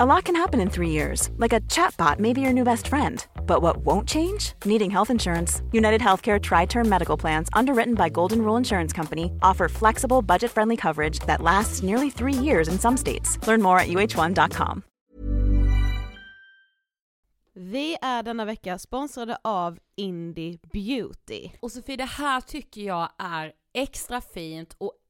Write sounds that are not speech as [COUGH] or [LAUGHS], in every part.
A lot can happen in three years, like a chatbot may be your new best friend. But what won't change? Needing health insurance. United Healthcare Tri Term Medical Plans, underwritten by Golden Rule Insurance Company, offer flexible, budget friendly coverage that lasts nearly three years in some states. Learn more at uh1.com. Vi är denna vecka sponsrade av Indie Beauty. Och Sofie, det här tycker jag är extra fint och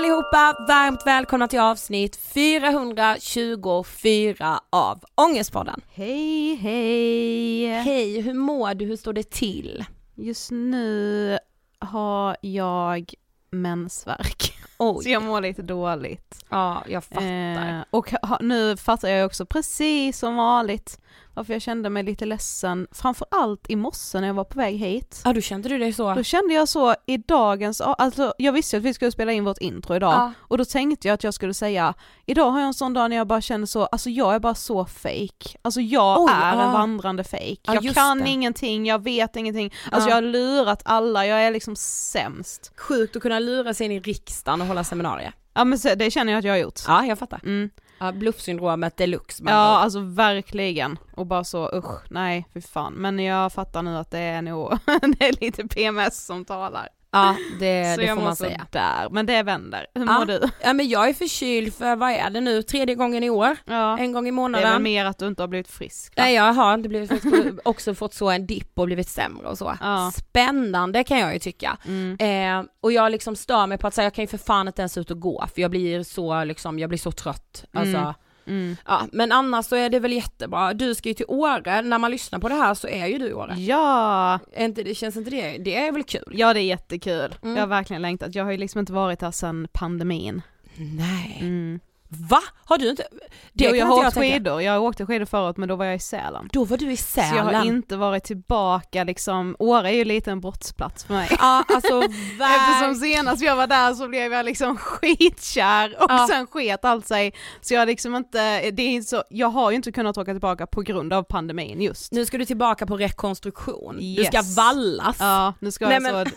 allihopa! Varmt välkomna till avsnitt 424 av Ångestpodden. Hej hej! Hej, hur mår du? Hur står det till? Just nu har jag mensvärk. Oj. Så jag mår lite dåligt. Ja, jag fattar. Eh, och ha, nu fattar jag också precis som vanligt varför jag kände mig lite ledsen, framförallt i morse när jag var på väg hit. Ja, då kände du dig så? Då kände jag så i dagens, alltså jag visste att vi skulle spela in vårt intro idag Ja. och då tänkte jag att jag skulle säga, idag har jag en sån dag när jag bara känner så, alltså jag är bara så fake. Alltså jag Oj, är en ja. vandrande fake. Ja, jag kan det. ingenting, jag vet ingenting, alltså Ja. jag har lurat alla, jag är liksom sämst. Sjukt att kunna lura sig in i riksdagen och hålla seminarier. Ja men det känner jag att jag har gjort. Ja, jag fattar. Mm. Ja, bluffsyndromet deluxe. man Ja bara- alltså verkligen, och bara så usch, nej fy fan. Men jag fattar nu att det är nog, [LAUGHS] det är lite PMS som talar. Ja, [LAUGHS] det, det får man säga. där. men det vänder. Hur Ja. mår du? Ja men jag är förkyld för, vad är det nu, tredje gången i år? Ja. En gång i Det är väl månaden? mer att du inte har blivit frisk va? Nej jag har inte blivit frisk, också fått så en dipp och blivit sämre och så. Ja. Spännande kan jag ju tycka. Mm. Eh, och jag liksom stör mig på att säga jag kan ju för fan inte ens ut och gå för jag blir så liksom, jag blir så trött. Alltså, Mm. Mm. ja, men annars så är det väl jättebra. Du ska ju till Åre, när man lyssnar på det här så är ju du i Åre. Ja, Är inte, det känns inte det, det är väl kul? ja det är jättekul. Mm. Jag har verkligen längtat. Jag har ju liksom inte varit här sedan pandemin. Nej. Mm. Va? Har du inte? Det jo, jag har åkt skidor, jag åkte skidor förut men då var jag i Sälen. Då var du i Så jag Sälen. har inte varit tillbaka liksom, Åre är ju lite en brottsplats för mig. Ja alltså [LAUGHS] Eftersom senast jag var där så blev jag liksom skitkär och Ja. sen sket allt sig. Så jag har liksom inte, det är inte så, jag har ju inte kunnat åka tillbaka på grund av pandemin just. Nu ska du tillbaka på rekonstruktion. Du Yes. ska vallas. Ja, nu ska Nej, men- så,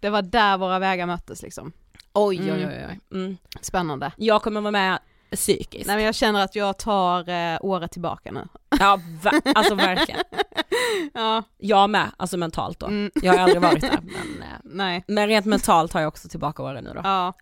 det var där våra vägar möttes liksom. Oj oj Mm. oj. oj. Mm. Spännande. Jag kommer vara med psykiskt. Nej men jag känner att jag tar eh, året tillbaka nu. Ja va? alltså verkligen. [LAUGHS] Ja, Jag med, alltså mentalt då. mm, Jag har aldrig varit där [LAUGHS] men, eh, nej. men rent mentalt har jag också tillbaka åren nu då. Ja.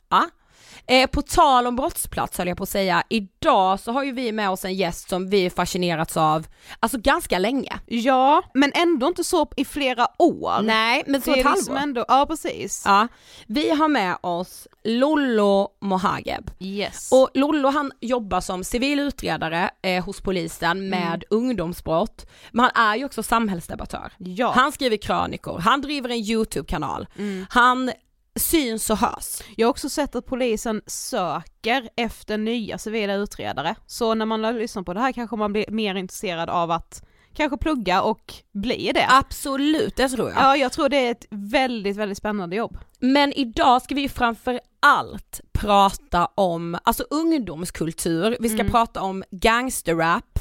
Eh, på tal om brottsplats höll jag på att säga, idag så har ju vi med oss en gäst som vi fascinerats av, alltså ganska länge. ja, men ändå inte så i flera år. Nej men så det ett är halvår. liksom ändå, ja precis. Ja, vi har med oss Lollo Mohageb. Yes. Och Lollo han jobbar som civil utredare eh, hos polisen med ungdomsbrott, men han är ju också samhällsdebattör. ja. Han skriver krönikor, han driver en YouTube-kanal, Mm. han syns och hörs. Jag har också sett att polisen söker efter nya civila utredare, så när man lyssnar på det här kanske man blir mer intresserad av att kanske plugga och bli det. Absolut, det tror jag. Ja, jag tror det är ett väldigt, väldigt spännande jobb. Men idag ska vi framför allt prata om, alltså ungdomskultur, vi ska Mm. prata om gangsterrap,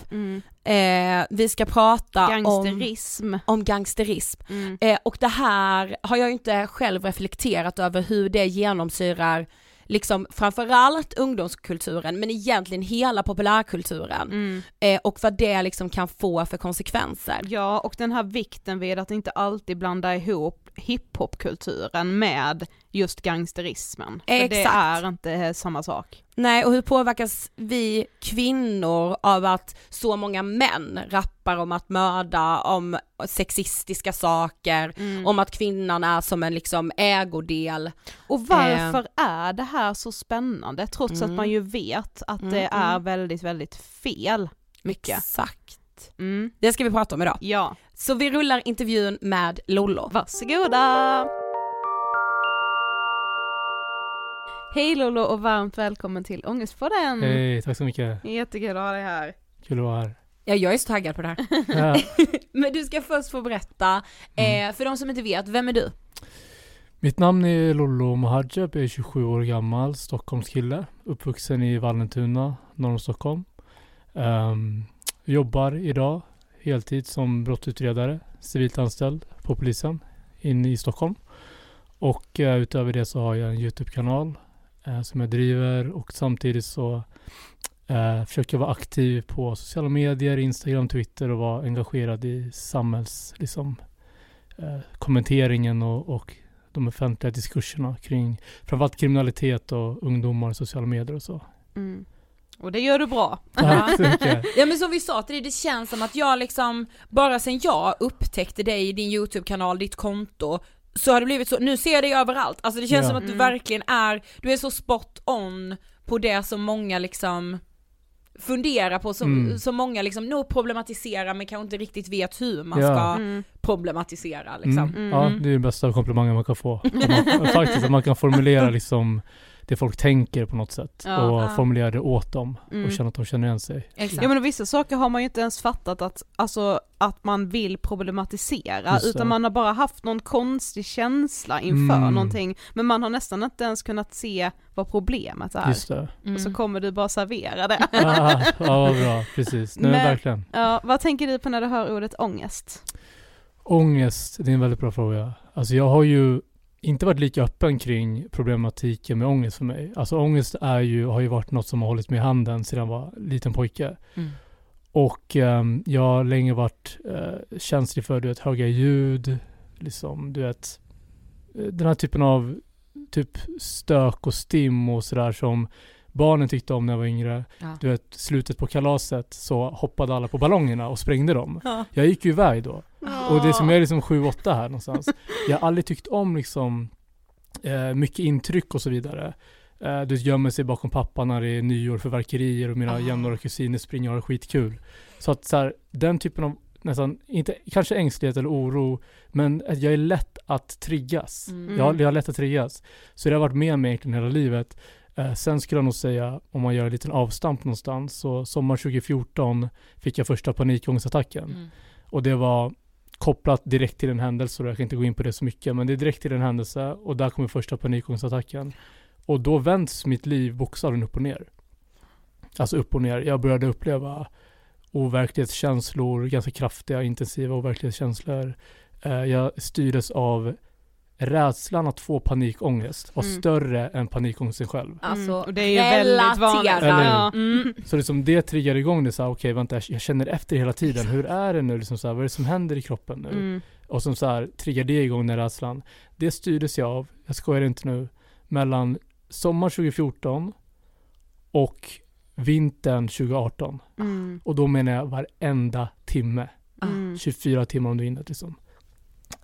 eh, vi ska prata om, Gangsterism. om gangsterism. Mm. Eh, och det här har jag inte själv reflekterat över hur det genomsyrar liksom framförallt ungdomskulturen men egentligen hela populärkulturen Mm. eh, och vad det liksom kan få för konsekvenser. Ja, och den här vikten vid att inte alltid blanda ihop hiphopkulturen med just gangsterismen. För det Exakt. är inte samma sak. Nej och hur påverkas vi kvinnor av att så många män rappar om att mörda, om sexistiska saker, Mm. om att kvinnan är som en liksom ägodel. Och varför är det här så spännande trots Mm. att man ju vet att Mm, det är mm. väldigt, väldigt fel mycket. Exakt. Mm. Det ska vi prata om idag. Ja, Så vi rullar intervjun med Lollo. varsågoda! Hej Lolo och varmt välkommen till Ångestpodden! Hej, tack så mycket. Jättekul att ha dig här. Kul att vara här. Ja, jag är så taggad på det här. Ja. [LAUGHS] Men du ska först få berätta, eh, för de som inte vet, vem är du? Mitt namn är Lollo Mohajab, jag är 27 år gammal, Stockholmskille. Uppvuxen i Vallentuna, norr om Stockholm. Ehm, jobbar idag heltid som brottsutredare, civilt anställd på polisen inne i Stockholm. Och eh, utöver det så har jag en Youtube-kanal eh, som jag driver och samtidigt så eh, försöker jag vara aktiv på sociala medier, Instagram, Twitter och vara engagerad i samhälls, liksom, eh, kommenteringen och, och de offentliga diskurserna kring framförallt kriminalitet och ungdomar och sociala medier och så. Mm. Och det gör du bra. Tack [LAUGHS] så mycket. Ja men som vi sa till dig, det känns som att jag liksom, bara sen jag upptäckte dig, din YouTube-kanal, ditt konto, så har det blivit så, nu ser jag dig överallt, alltså det känns Ja. som att du Mm. verkligen är, du är så spot on på det som många liksom funderar på, som, Mm. som många liksom nog problematiserar men kanske inte riktigt vet hur man Ja. ska Mm. problematisera liksom. Mm. Mm. Ja, det är den bästa komplimangen man kan få. Man, [LAUGHS] faktiskt, att man kan formulera liksom det folk tänker på något sätt Ja. och Ja. formulera det åt dem Mm. och känna att de känner igen sig. Exakt. Ja men vissa saker har man ju inte ens fattat att, alltså, att man vill problematisera Just utan man har bara haft någon konstig känsla inför Mm. någonting men man har nästan inte ens kunnat se vad problemet är. Just det. Mm. Och så kommer du bara servera det. Ja, ja vad bra, precis. Nej, Men- verkligen. ja, vad tänker du på när du hör ordet ångest? Ångest, det är en väldigt bra fråga. Alltså jag har ju inte varit lika öppen kring problematiken med ångest för mig. Alltså ångest är ju, har ju varit något som har hållit mig i handen sedan jag var liten pojke. Mm. Och ehm, jag har länge varit eh, känslig för du vet, höga ljud, liksom, du vet, eh, den här typen av typ stök och stim och sådär som barnen tyckte om när jag var yngre. Ja. Du vet, slutet på kalaset så hoppade alla på ballongerna och sprängde dem. Ja. Jag gick ju iväg då. Och det som är liksom 7-8 här någonstans. Jag har aldrig tyckt om liksom eh, mycket intryck och så vidare. Eh, du gömmer sig bakom pappa när det är nyår, fyrverkerier och mina Ah. jämnåriga kusiner springer och har skitkul. Så att så här, den typen av nästan, inte, kanske ängslighet eller oro, men att jag är lätt att triggas. Mm. Jag, jag har lätt att triggas. Så det har varit med mig egentligen hela livet. Eh, sen skulle jag nog säga, om man gör en liten avstamp någonstans, så sommar 2014 fick jag första panikångestattacken. Mm. Och det var kopplat direkt till en händelse och jag kan inte gå in på det så mycket men det är direkt till en händelse och där kommer första panikångestattacken. Och då vänds mitt liv bokstavligen upp och ner. Alltså upp och ner. Jag började uppleva overklighetskänslor, ganska kraftiga, intensiva overklighetskänslor. Eh, jag styrdes av rädslan att få panikångest var Mm. större än panikångesten själv. Alltså, Mm, och det är ju väldigt vanligt. Ja. Mm. Så liksom det triggar igång det så här, okej vänta jag- känner efter hela tiden. Hur är det nu? Liksom så här, vad är det som händer i kroppen nu? Mm. Och som så här triggar det igång den rädslan. Det styrdes jag av, jag skojar inte nu, mellan sommar 2014 och vintern 2018. Mm. Och då menar jag varenda timme. Mm. 24 timmar om dygnet liksom.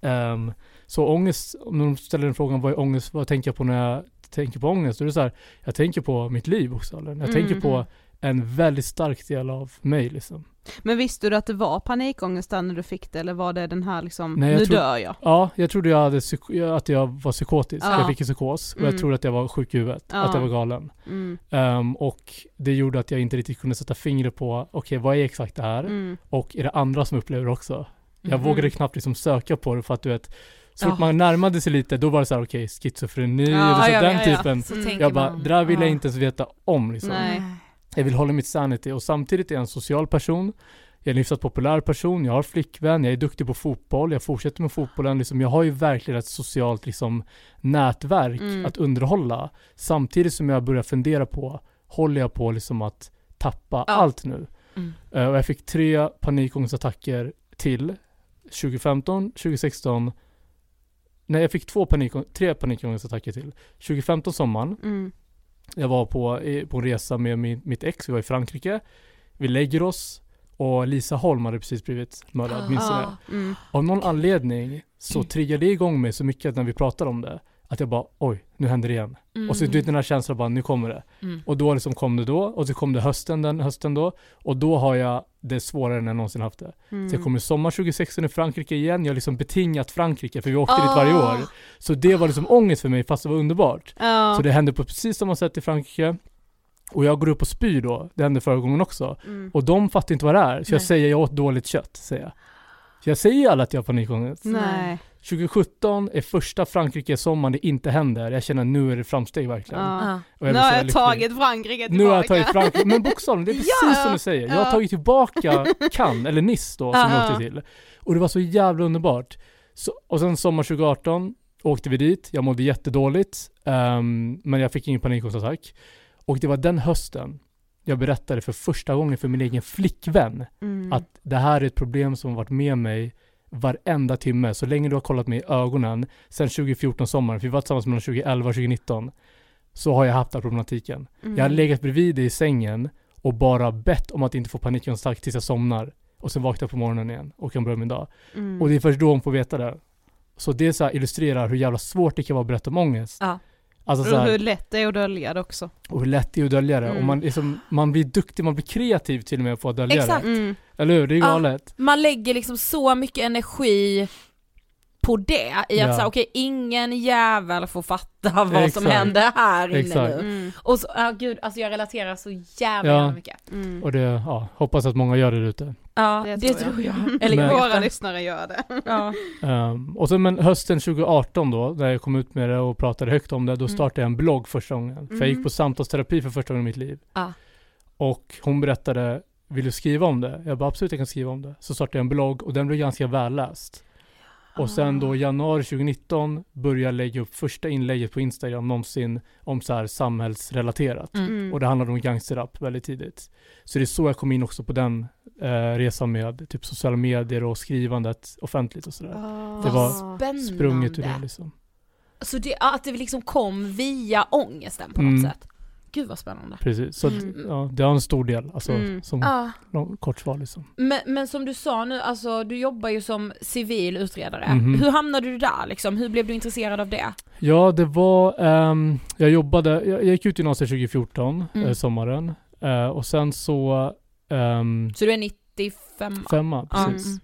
Ehm, så ångest, om de ställer den frågan vad är ångest, vad tänker jag på när jag tänker på ångest? Då är det så här, jag tänker på mitt liv bokstavligen. Jag Mm. tänker på en väldigt stark del av mig liksom. Men visste du att det var panikångest där när du fick det eller var det den här liksom, Nej, nu tror- dör jag? Ja, jag trodde jag hade att jag var psykotisk. Ja. Jag fick en psykos och Mm. jag trodde att jag var sjuk i huvudet. Ja. Att jag var galen. Mm. Ehm, och det gjorde att jag inte riktigt kunde sätta fingret på, okej vad är exakt det här? Mm. Och är det andra som upplever det också? Jag Mhm. vågade knappt liksom söka på det för att du vet, så Ja. fort man närmade sig lite då var det så här: okej schizofreni Ja, eller så ja, den ja, ja. typen. Så Mm. Jag bara, det där vill jag Ja. inte ens veta om liksom. Nej. Jag vill hålla mitt sanity och samtidigt är jag en social person. Jag är en hyfsat populär person, jag har flickvän, jag är duktig på fotboll, jag fortsätter med fotbollen. Liksom, jag har ju verkligen ett socialt liksom, nätverk Mm. att underhålla. Samtidigt som jag börjar fundera på, håller jag på liksom att tappa Ja. allt nu? Mm. Eh, och jag fick tre panikångestattacker till. 2015, 2016 Nej jag fick två panik, tre panikångestattacker till. 2015 sommaren Mm. jag var på, på en resa med min, mitt ex, vi var i Frankrike. Vi lägger oss och Lisa Holm hade precis blivit mördad, minns du det? Ah. Mm. Av någon anledning så triggade det igång mig så mycket när vi pratade om det. Att jag bara oj, nu händer det igen. Mm. Och så du vet den här känslan bara, nu kommer det. Mm. Och då liksom kom det då, och så kom det hösten den hösten då. Och då har jag det svårare än jag någonsin haft det. Mm. Så jag kommer sommar 2016 i Frankrike igen, jag har liksom betingat Frankrike för vi åkte dit Ah. varje år. Så det var liksom ångest för mig fast det var underbart. Ja. Så det hände på precis samma sätt i Frankrike. Och jag går upp och spyr då, det hände förra gången också. Mm. Och de fattar inte vad det är. Så jag Nej. säger jag åt dåligt kött, säger jag. Så jag säger alla att jag har panikångest. Nej. 2017 är första Frankrike-sommaren det inte händer. Jag känner nu är det framsteg verkligen. Ja. Och jag Nu har jag lycklig. tagit Frankrike tillbaka. Nu har jag tagit Frankrike, men bokstavligen, det är [LAUGHS] precis Ja, som du säger. Jag har tagit tillbaka [LAUGHS] Cannes, eller Nice då, som Ja. jag åkte till. Och det var så jävla underbart. Så, och sen sommar 2018 åkte vi dit, jag mådde jättedåligt, ehm, men jag fick ingen panikångestattack. Och det var den hösten jag berättade för första gången för min egen flickvän Mm. att det här är ett problem som har varit med mig varenda timme, så länge du har kollat mig i ögonen, sen 2014 sommaren, för vi var tillsammans mellan 2011 och 2019, så har jag haft den här problematiken. Mm. Jag har legat bredvid dig i sängen och bara bett om att inte få panikångestattack tills jag somnar. Och sen vaknar jag på morgonen igen och kan börja min dag. Mm. Och det är först då hon får veta det. Så det så illustrerar hur jävla svårt det kan vara att berätta om ångest. Ja. Alltså så och här, hur lätt det är att dölja det också. och hur lätt det är att dölja det. Mm. Och man, liksom, man blir duktig, man blir kreativ till och med på att dölja Exakt. det. Mm. Eller hur? Det är Ja. galet. Man lägger liksom så mycket energi på det, i att Ja. säga okej ingen jävel får fatta vad som Exakt. händer här inne Exakt. nu. Mm. Och så, ja gud, alltså jag relaterar så jävla, Ja. jävla mycket. Mm. Och det, ja, hoppas att många gör det ute. Ja, Det det, tror jag. jag. [LAUGHS] Eller Men- Våra lyssnare gör det. Ja. Um, [LAUGHS] och sen men hösten 2018 då, när jag kom ut med det och pratade högt om det, då Mm. startade jag en blogg första gången. För jag gick Mm. på samtalsterapi för första gången i mitt liv. Ah. Och hon berättade, vill du skriva om det? Jag bara absolut jag kan skriva om det. Så startade jag en blogg och den blev ganska välläst. Och sen då i januari 2019 började lägga upp första inlägget på Instagram någonsin om så här samhällsrelaterat. Mm. Mm. Och det handlade om gangsterrap väldigt tidigt. Så det är så jag kom in också på den eh, resan med typ sociala medier och skrivandet offentligt och sådär. Ah. Det var Spännande. Sprunget ur det liksom. Så det, att det liksom kom via ångesten på Mm. något sätt. Gud vad spännande. Precis. Så Mm. ja, det har en stor del, alltså Mm. som Ja. lång- kort svar liksom. Men, men som du sa nu, alltså du jobbar ju som civil utredare. Mhm. Hur hamnade du där liksom? Hur blev du intresserad av det? Ja, det var, ehm, jag jobbade, jag, jag gick ut gymnasiet 2014, Mm. eh, sommaren. Eh, och sen så, ehm, Så du är 95? femma, precis.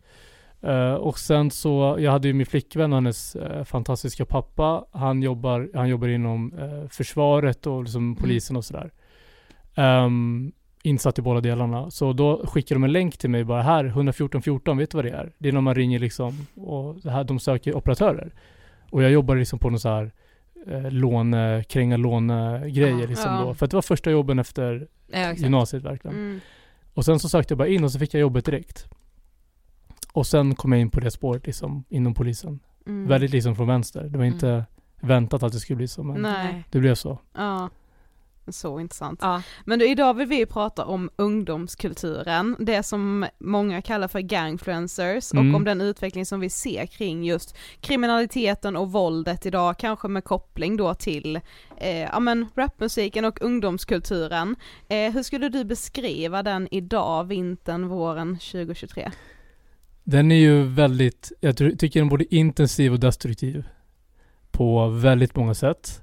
Mm. Eh, och sen så, jag hade ju min flickvän och hennes eh, fantastiska pappa. Han jobbar, han jobbar inom eh, försvaret och Mm. liksom polisen och sådär. Um, insatt i båda delarna. Så då skickade de en länk till mig bara här, 114 14, vet du vad det är? Det är när man ringer liksom och det här, de söker operatörer. Och jag jobbar liksom på någon så här eh, låne, kränga lånegrejer Ah, liksom ja. då. För att det var första jobben efter Ja, gymnasiet verkligen. Mm. Och sen så sökte jag bara in och så fick jag jobbet direkt. Och sen kom jag in på det spåret liksom inom polisen. Mm. Väldigt liksom från vänster. Det var Mm. inte väntat att det skulle bli så men Nej. det blev så. Ja. Så intressant. Ja. Men du, idag vill vi ju prata om ungdomskulturen, det som många kallar för gangfluencers Mm. och om den utveckling som vi ser kring just kriminaliteten och våldet idag, kanske med koppling då till eh, ja men rapmusiken och ungdomskulturen. Eh, hur skulle du beskriva den idag, vintern, våren 2023? Den är ju väldigt, jag tycker den är både intensiv och destruktiv. På väldigt många sätt.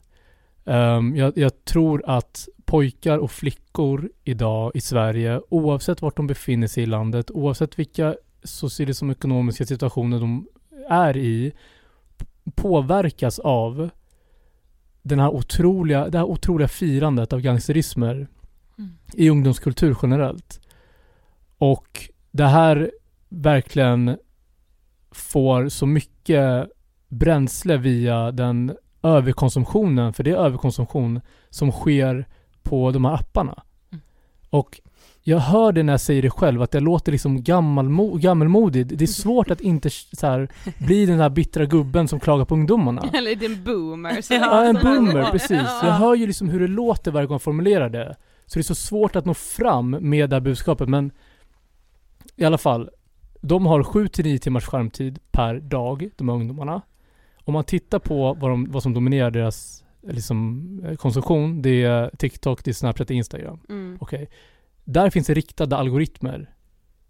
Ehm, jag, jag tror att pojkar och flickor idag i Sverige, oavsett vart de befinner sig i landet, oavsett vilka socioekonomiska situationer de är i, påverkas av den här otroliga, det här otroliga firandet av gangsterismer Mm. i ungdomskultur generellt. Och det här verkligen får så mycket bränsle via den överkonsumtionen, för det är överkonsumtion som sker på de här apparna. Mm. Och jag hör det när jag säger det själv, att det låter liksom gammalmo- gammalmodigt. Det är svårt att inte här, bli den där bittra gubben som klagar på ungdomarna. [LAUGHS] Eller din boomer. Så Ja, en boomer, precis. Ja. Jag hör ju liksom hur det låter varje gång jag formulerar det. Så det är så svårt att nå fram med det här budskapet, men i alla fall. De har 7-9 timmars skärmtid per dag, de här ungdomarna. Om man tittar på vad, de, vad som dominerar deras liksom, eh, konsumtion, det är TikTok, det är Snapchat, det är Instagram. Mm. Okej. Där finns det riktade algoritmer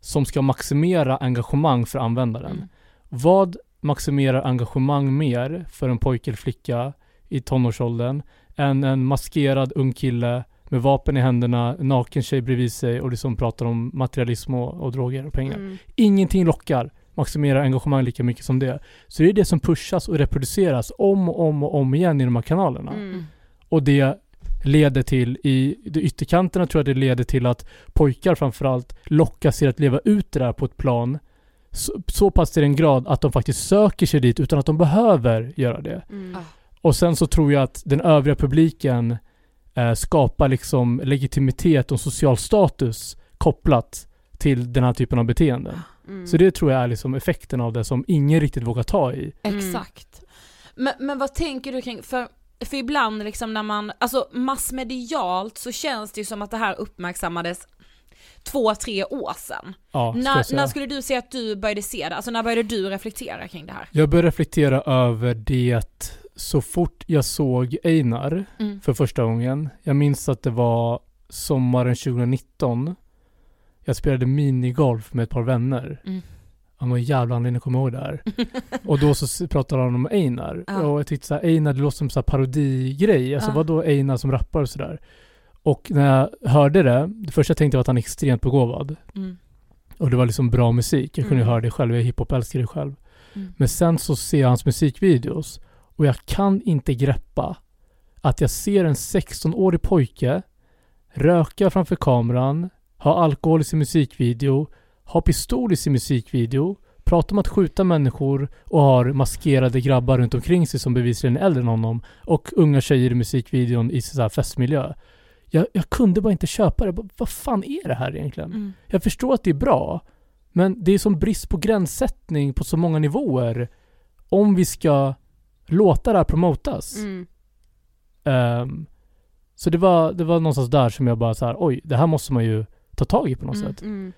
som ska maximera engagemang för användaren. Mm. Vad maximerar engagemang mer för en pojke eller flicka i tonårsåldern än en maskerad ung kille med vapen i händerna, naken tjej bredvid sig och liksom pratar om materialism och, och droger och pengar. Mm. Ingenting lockar maximerar engagemang lika mycket som det. Så det är det som pushas och reproduceras om och om och om igen i de här kanalerna. Mm. Och det leder till, i de ytterkanterna tror jag det leder till att pojkar framförallt lockas till att leva ut det där på ett plan så, så pass till en grad att de faktiskt söker sig dit utan att de behöver göra det. Mm. Ah. Och sen så tror jag att den övriga publiken eh, skapar liksom legitimitet och social status kopplat till den här typen av beteenden. Mm. Så det tror jag är liksom effekten av det som ingen riktigt vågar ta i. Mm. Exakt. Men, men vad tänker du kring, för, för ibland liksom när man, alltså massmedialt så känns det ju som att det här uppmärksammades två, tre år sedan. Ja, När, när skulle du säga att du började se det? Alltså när började du reflektera kring det här? Jag började reflektera över det så fort jag såg Einar Mm. för första gången. Jag minns att det var sommaren 2019. Jag spelade minigolf med ett par vänner. Mm. Av någon jävla anledning jag kommer ihåg det här. [LAUGHS] Och då så pratade han om Einar. Ja. Och jag tyckte såhär, Einar det låter som så här parodigrej. Alltså Ja. vadå Einar som rappar och sådär. Och när jag hörde det, det första jag tänkte var att han är extremt begåvad. Mm. Och det var liksom bra musik. Jag kunde Mm. höra det själv, jag är hiphop-älskare själv. Mm. Men sen så ser jag hans musikvideos och jag kan inte greppa att jag ser en 16-årig pojke röka framför kameran, ha alkohol i sin musikvideo, ha pistol i sin musikvideo, prata om att skjuta människor och har maskerade grabbar runt omkring sig som bevisligen är äldre än honom och unga tjejer i musikvideon i så här festmiljö. Jag, jag kunde bara inte köpa det. Bara, Vad fan är det här egentligen? Mm. Jag förstår att det är bra, men det är som brist på gränssättning på så många nivåer om vi ska låta det här promotas. Mm. Ehm, så det var, det var någonstans där som jag bara så här, oj, det här måste man ju ta tag i på något Mm. sätt. Mm.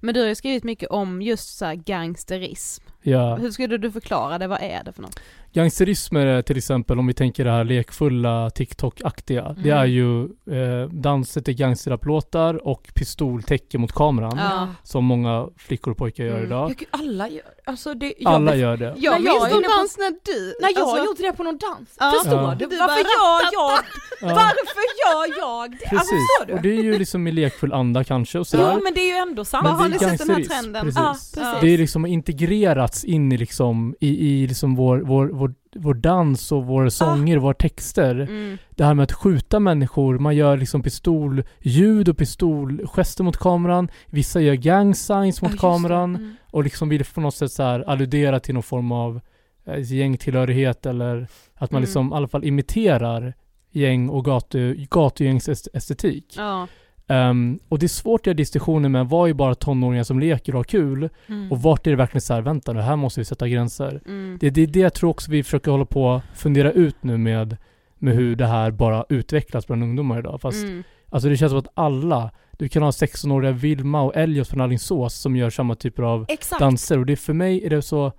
Men du har ju skrivit mycket om just så här gangsterism. Ja. Hur skulle du förklara det? Vad är det för något? Gangsterism är det till exempel, om vi tänker det här lekfulla TikTok-aktiga. Det Mm. är ju eh, danser till gangsterraplåtar och pistoltäcke mot kameran. Ja. Som många flickor och pojkar gör Mm. idag. Ja, gud, alla gör, alltså det, jag Alla gör det. Jag Men jag minns på- dans när du... När jag alltså, gjorde det på någon dans, Ja. förstår Ja. du? Du Varför bara gör jag, Ja, varför gör jag det? Alltså, precis. du? Och det är ju liksom i lekfull anda kanske och sådär. Ja men det är ju ändå sant. Vad har ni sett den här trenden? Precis. Ja, precis. Det är liksom integrerats in i liksom, i, i liksom vår, vår, vår, vår dans och våra sånger, våra texter. Mm. Det här med att skjuta människor, man gör liksom pistolljud och pistolgester mot kameran. Vissa gör gang signs mot det. kameran Mm. och liksom vill på något sätt så här alludera till någon form av eh, gängtillhörighet eller att man Mm. liksom i alla fall imiterar gäng och gatu, gatugängsestetik. Ja. Ehm, och det är svårt att göra distinktioner med vad är bara tonåringar som leker och har kul Mm. och vart är det verkligen så här, vänta nu, här måste vi sätta gränser. Mm. Det, det är det jag tror också vi försöker hålla på att fundera ut nu med, med hur det här bara utvecklas bland ungdomar idag. Fast Mm. alltså det känns som att alla, du kan ha 16-åriga Vilma och Elliot från Alingsås som gör samma typer av Exakt. danser och det för mig är det så,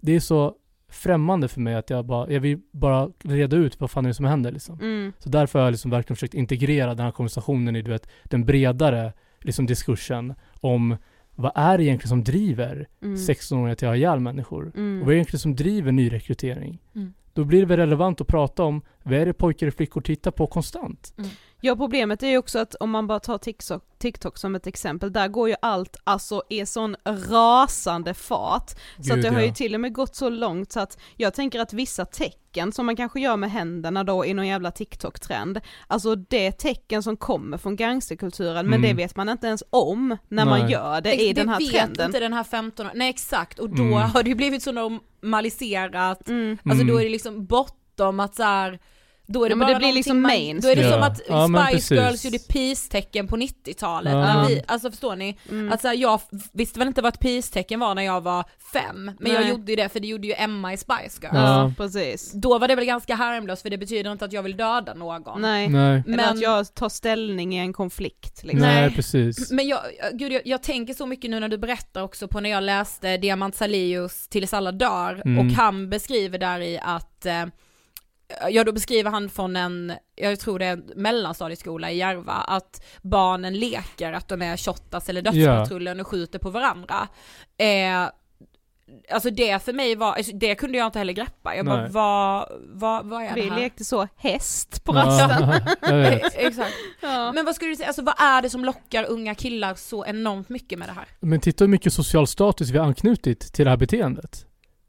det är så främmande för mig att jag bara, jag vill bara reda ut vad fan är det som händer liksom. Mm. Så därför har jag liksom verkligen försökt integrera den här konversationen i du vet, den bredare liksom diskursen om vad är det egentligen som driver Mm. 16-åringar till att ha ihjäl människor? Mm. Och vad är det egentligen som driver nyrekrytering? Mm. Då blir det väl relevant att prata om vad är det pojkar och flickor tittar på konstant? Ja problemet är ju också att om man bara tar TikTok, TikTok som ett exempel, där går ju allt alltså i sån rasande fart. Så att Gud, det har ju ja. till och med gått så långt så att jag tänker att vissa tecken som man kanske gör med händerna då i någon jävla TikTok-trend, alltså det är tecken som kommer från gangsterkulturen men Mm. det vet man inte ens om när man Nej. gör det i den här vet trenden. inte den här 15 Nej exakt, och då Mm. har det ju blivit så normaliserat, Mm. alltså då Mm. är det liksom bortom att så här, då är det Ja, bara det blir liksom mainstream. Då är det Ja. som att Ja, Spice. Girls gjorde peace-tecken på 90-talet. Ja. Vi, alltså förstår ni? Mm. Att så här, jag visste väl inte vad ett peace-tecken var när jag var fem, men jag Nej. gjorde ju det för det gjorde ju Emma i Spice Girls. ja, precis. Då var det väl ganska harmlöst för det betyder inte att jag vill döda någon. Nej. Nej. Eller Men- att jag tar ställning i en konflikt liksom. Nej, Nej. precis. Men jag, gud, jag, jag tänker så mycket nu när du berättar också på när jag läste Diamant Salius Tills alla dör Mm. och han beskriver där i att eh, Ja då beskriver han från en, jag tror det är en mellanstadieskola i Järva, att barnen leker att de är Shottaz eller Dödspatrullen och skjuter på varandra. Eh, alltså det för mig var, alltså det kunde jag inte heller greppa. Jag bara, Nej. vad, vad, vad är Vi det här? lekte så häst på rasten. [LAUGHS] Ja. [LAUGHS] Exakt. Ja. Men vad skulle du säga, alltså vad är det som lockar unga killar så enormt mycket med det här? Men titta hur mycket social status vi har anknutit till det här beteendet.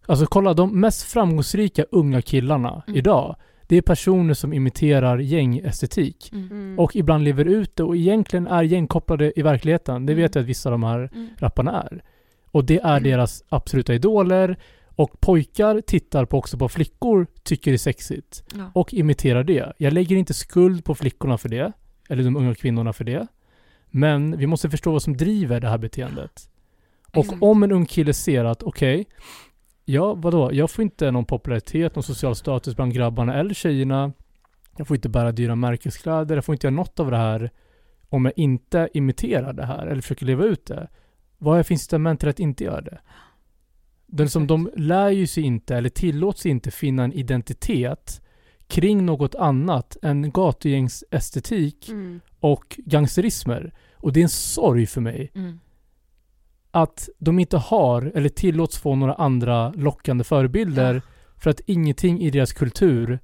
Alltså kolla, de mest framgångsrika unga killarna Mm. idag, det är personer som imiterar gängestetik. Mm. Och ibland lever ut det och egentligen är gängkopplade i verkligheten. Det Mm. vet jag att vissa av de här Mm. rapparna är. Och det är Mm. deras absoluta idoler. Och pojkar tittar på också på flickor, tycker det är sexigt. Ja. Och imiterar det. Jag lägger inte skuld på flickorna för det. Eller de unga kvinnorna för det. Men vi måste förstå vad som driver det här beteendet. Och om en ung kille ser att okej, ja vadå, jag får inte någon popularitet, någon social status bland grabbarna eller tjejerna. Jag får inte bära dyra märkeskläder, jag får inte göra något av det här om jag inte imiterar det här eller försöker leva ut det. Vad är för incitament till att inte göra det? Den som de lär ju sig inte eller tillåts inte finna en identitet kring något annat än gatugängsestetik Mm. och gangsterismer. Och det är en sorg för mig Mm. Att de inte har eller tillåts få några andra lockande förebilder för att ingenting i deras kultur,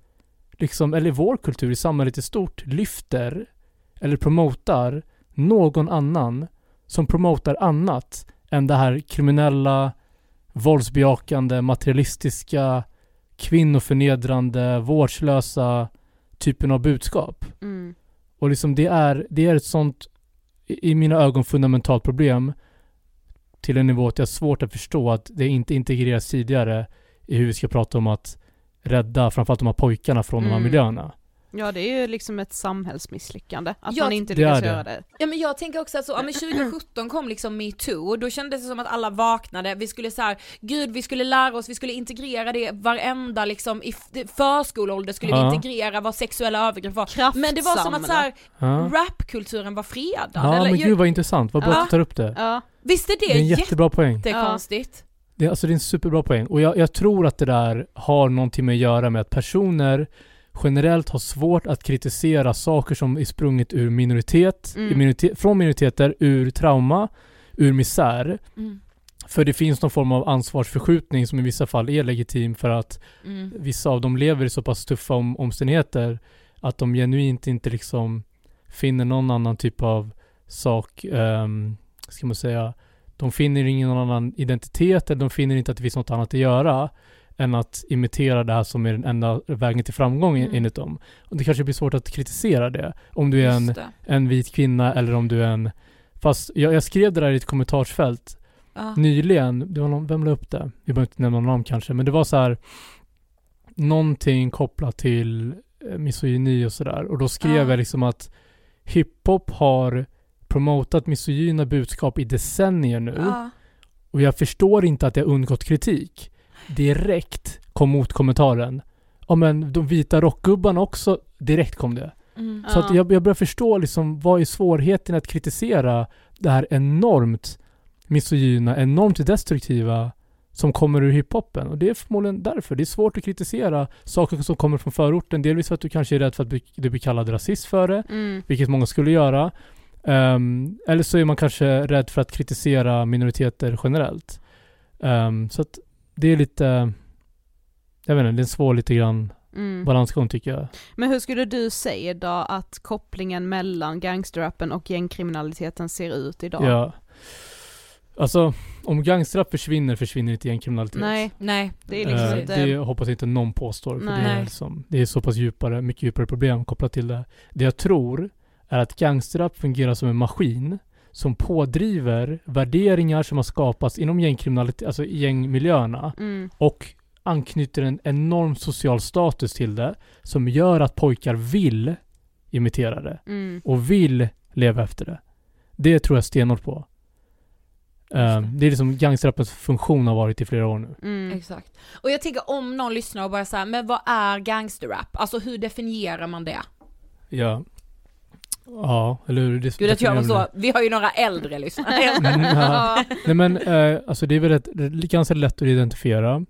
liksom, eller vår kultur i samhället i stort, lyfter eller promotar någon annan som promotar annat än det här kriminella, våldsbejakande, materialistiska, kvinnoförnedrande, vårdslösa typen av budskap. Mm. Och liksom det är, det är ett sånt, i mina ögon, fundamentalt problem till en nivå att jag har svårt att förstå att det inte integreras tidigare i hur vi ska prata om att rädda framförallt de här pojkarna från de här Mm. miljöerna. Ja det är ju liksom ett samhällsmisslyckande att Ja, man inte lyckas det. göra det. Ja men jag tänker också att så, ja, men 2017 kom liksom metoo och då kändes det som att alla vaknade, vi skulle så här, gud vi skulle lära oss, vi skulle integrera det varenda liksom i förskoleålder skulle Ja. vi integrera vad sexuella övergrepp var. Men det var som att så här, Ja, rapkulturen var fredad. ja eller, men jag- gud vad intressant, vad bra Ja. att du tar upp det. Visst är Det är en jättebra poäng. jättekonstigt? Det, alltså det är en superbra poäng. Och jag, jag tror att det där har någonting med att göra med att personer generellt har svårt att kritisera saker som är sprunget ur minoritet, Mm. minoritet från minoriteter, ur trauma, ur misär. Mm. För det finns någon form av ansvarsförskjutning som i vissa fall är legitim för att Mm. vissa av dem lever i så pass tuffa om, omständigheter att de genuint inte liksom finner någon annan typ av sak, um, ska man säga, de finner ingen annan identitet eller de finner inte att det finns något annat att göra än att imitera det här som är den enda vägen till framgång Mm. enligt dem. Och det kanske blir svårt att kritisera det. Om du är en, en vit kvinna eller om du är en... Fast jag, jag skrev det där i ett kommentarsfält Ja. nyligen, det var någon, vem la upp det? Vi behöver inte nämna någon namn kanske, men det var så här någonting kopplat till eh, misogyni och sådär. Och då skrev Ja. jag liksom att hiphop har promotat misogyna budskap i decennier nu. Ja. Och jag förstår inte att det har undgått kritik. Direkt kom motkommentaren. Ja men de vita rockgubbarna också, direkt kom det. Mm. Så att Ja. jag, jag börjar förstå liksom vad är svårigheten att kritisera det här enormt misogyna, enormt destruktiva som kommer ur hiphopen. Och det är förmodligen därför. Det är svårt att kritisera saker som kommer från förorten. Delvis för att du kanske är rädd för att du blir kallad rasist för det, Mm. vilket många skulle göra. Ehm, eller så är man kanske rädd för att kritisera minoriteter generellt. Ehm, så att det är lite, jag vet inte, det är en svår lite grann Mm. balansgång tycker jag. Men hur skulle du säga då att kopplingen mellan gangsterrappen och gängkriminaliteten ser ut idag? Ja. Alltså, om gangsterrap försvinner, försvinner inte gängkriminalitet. Nej, Nej. det är liksom Eh, inte... det hoppas inte någon påstår. För det, Nej. är liksom, det är så pass djupare, mycket djupare problem kopplat till det. Det jag tror är att gangsterrap fungerar som en maskin som pådriver värderingar som har skapats inom gängkriminalitet, alltså i gängmiljöerna Mm. och anknyter en enorm social status till det som gör att pojkar vill imitera det Mm. och vill leva efter det. Det tror jag stenhårt på. Um, det är liksom gangsterrappens funktion har varit i flera år nu. Mm. Exakt. Och jag tänker om någon lyssnar och bara säger men vad är gangsterrap? Alltså hur definierar man det? Ja. Ja, eller hur? Det Gud att jag var så, vi har ju några äldre lyssnare. [LAUGHS] Mm, ja. Nej men, eh, alltså det är väl rätt, det är ganska lätt att identifiera.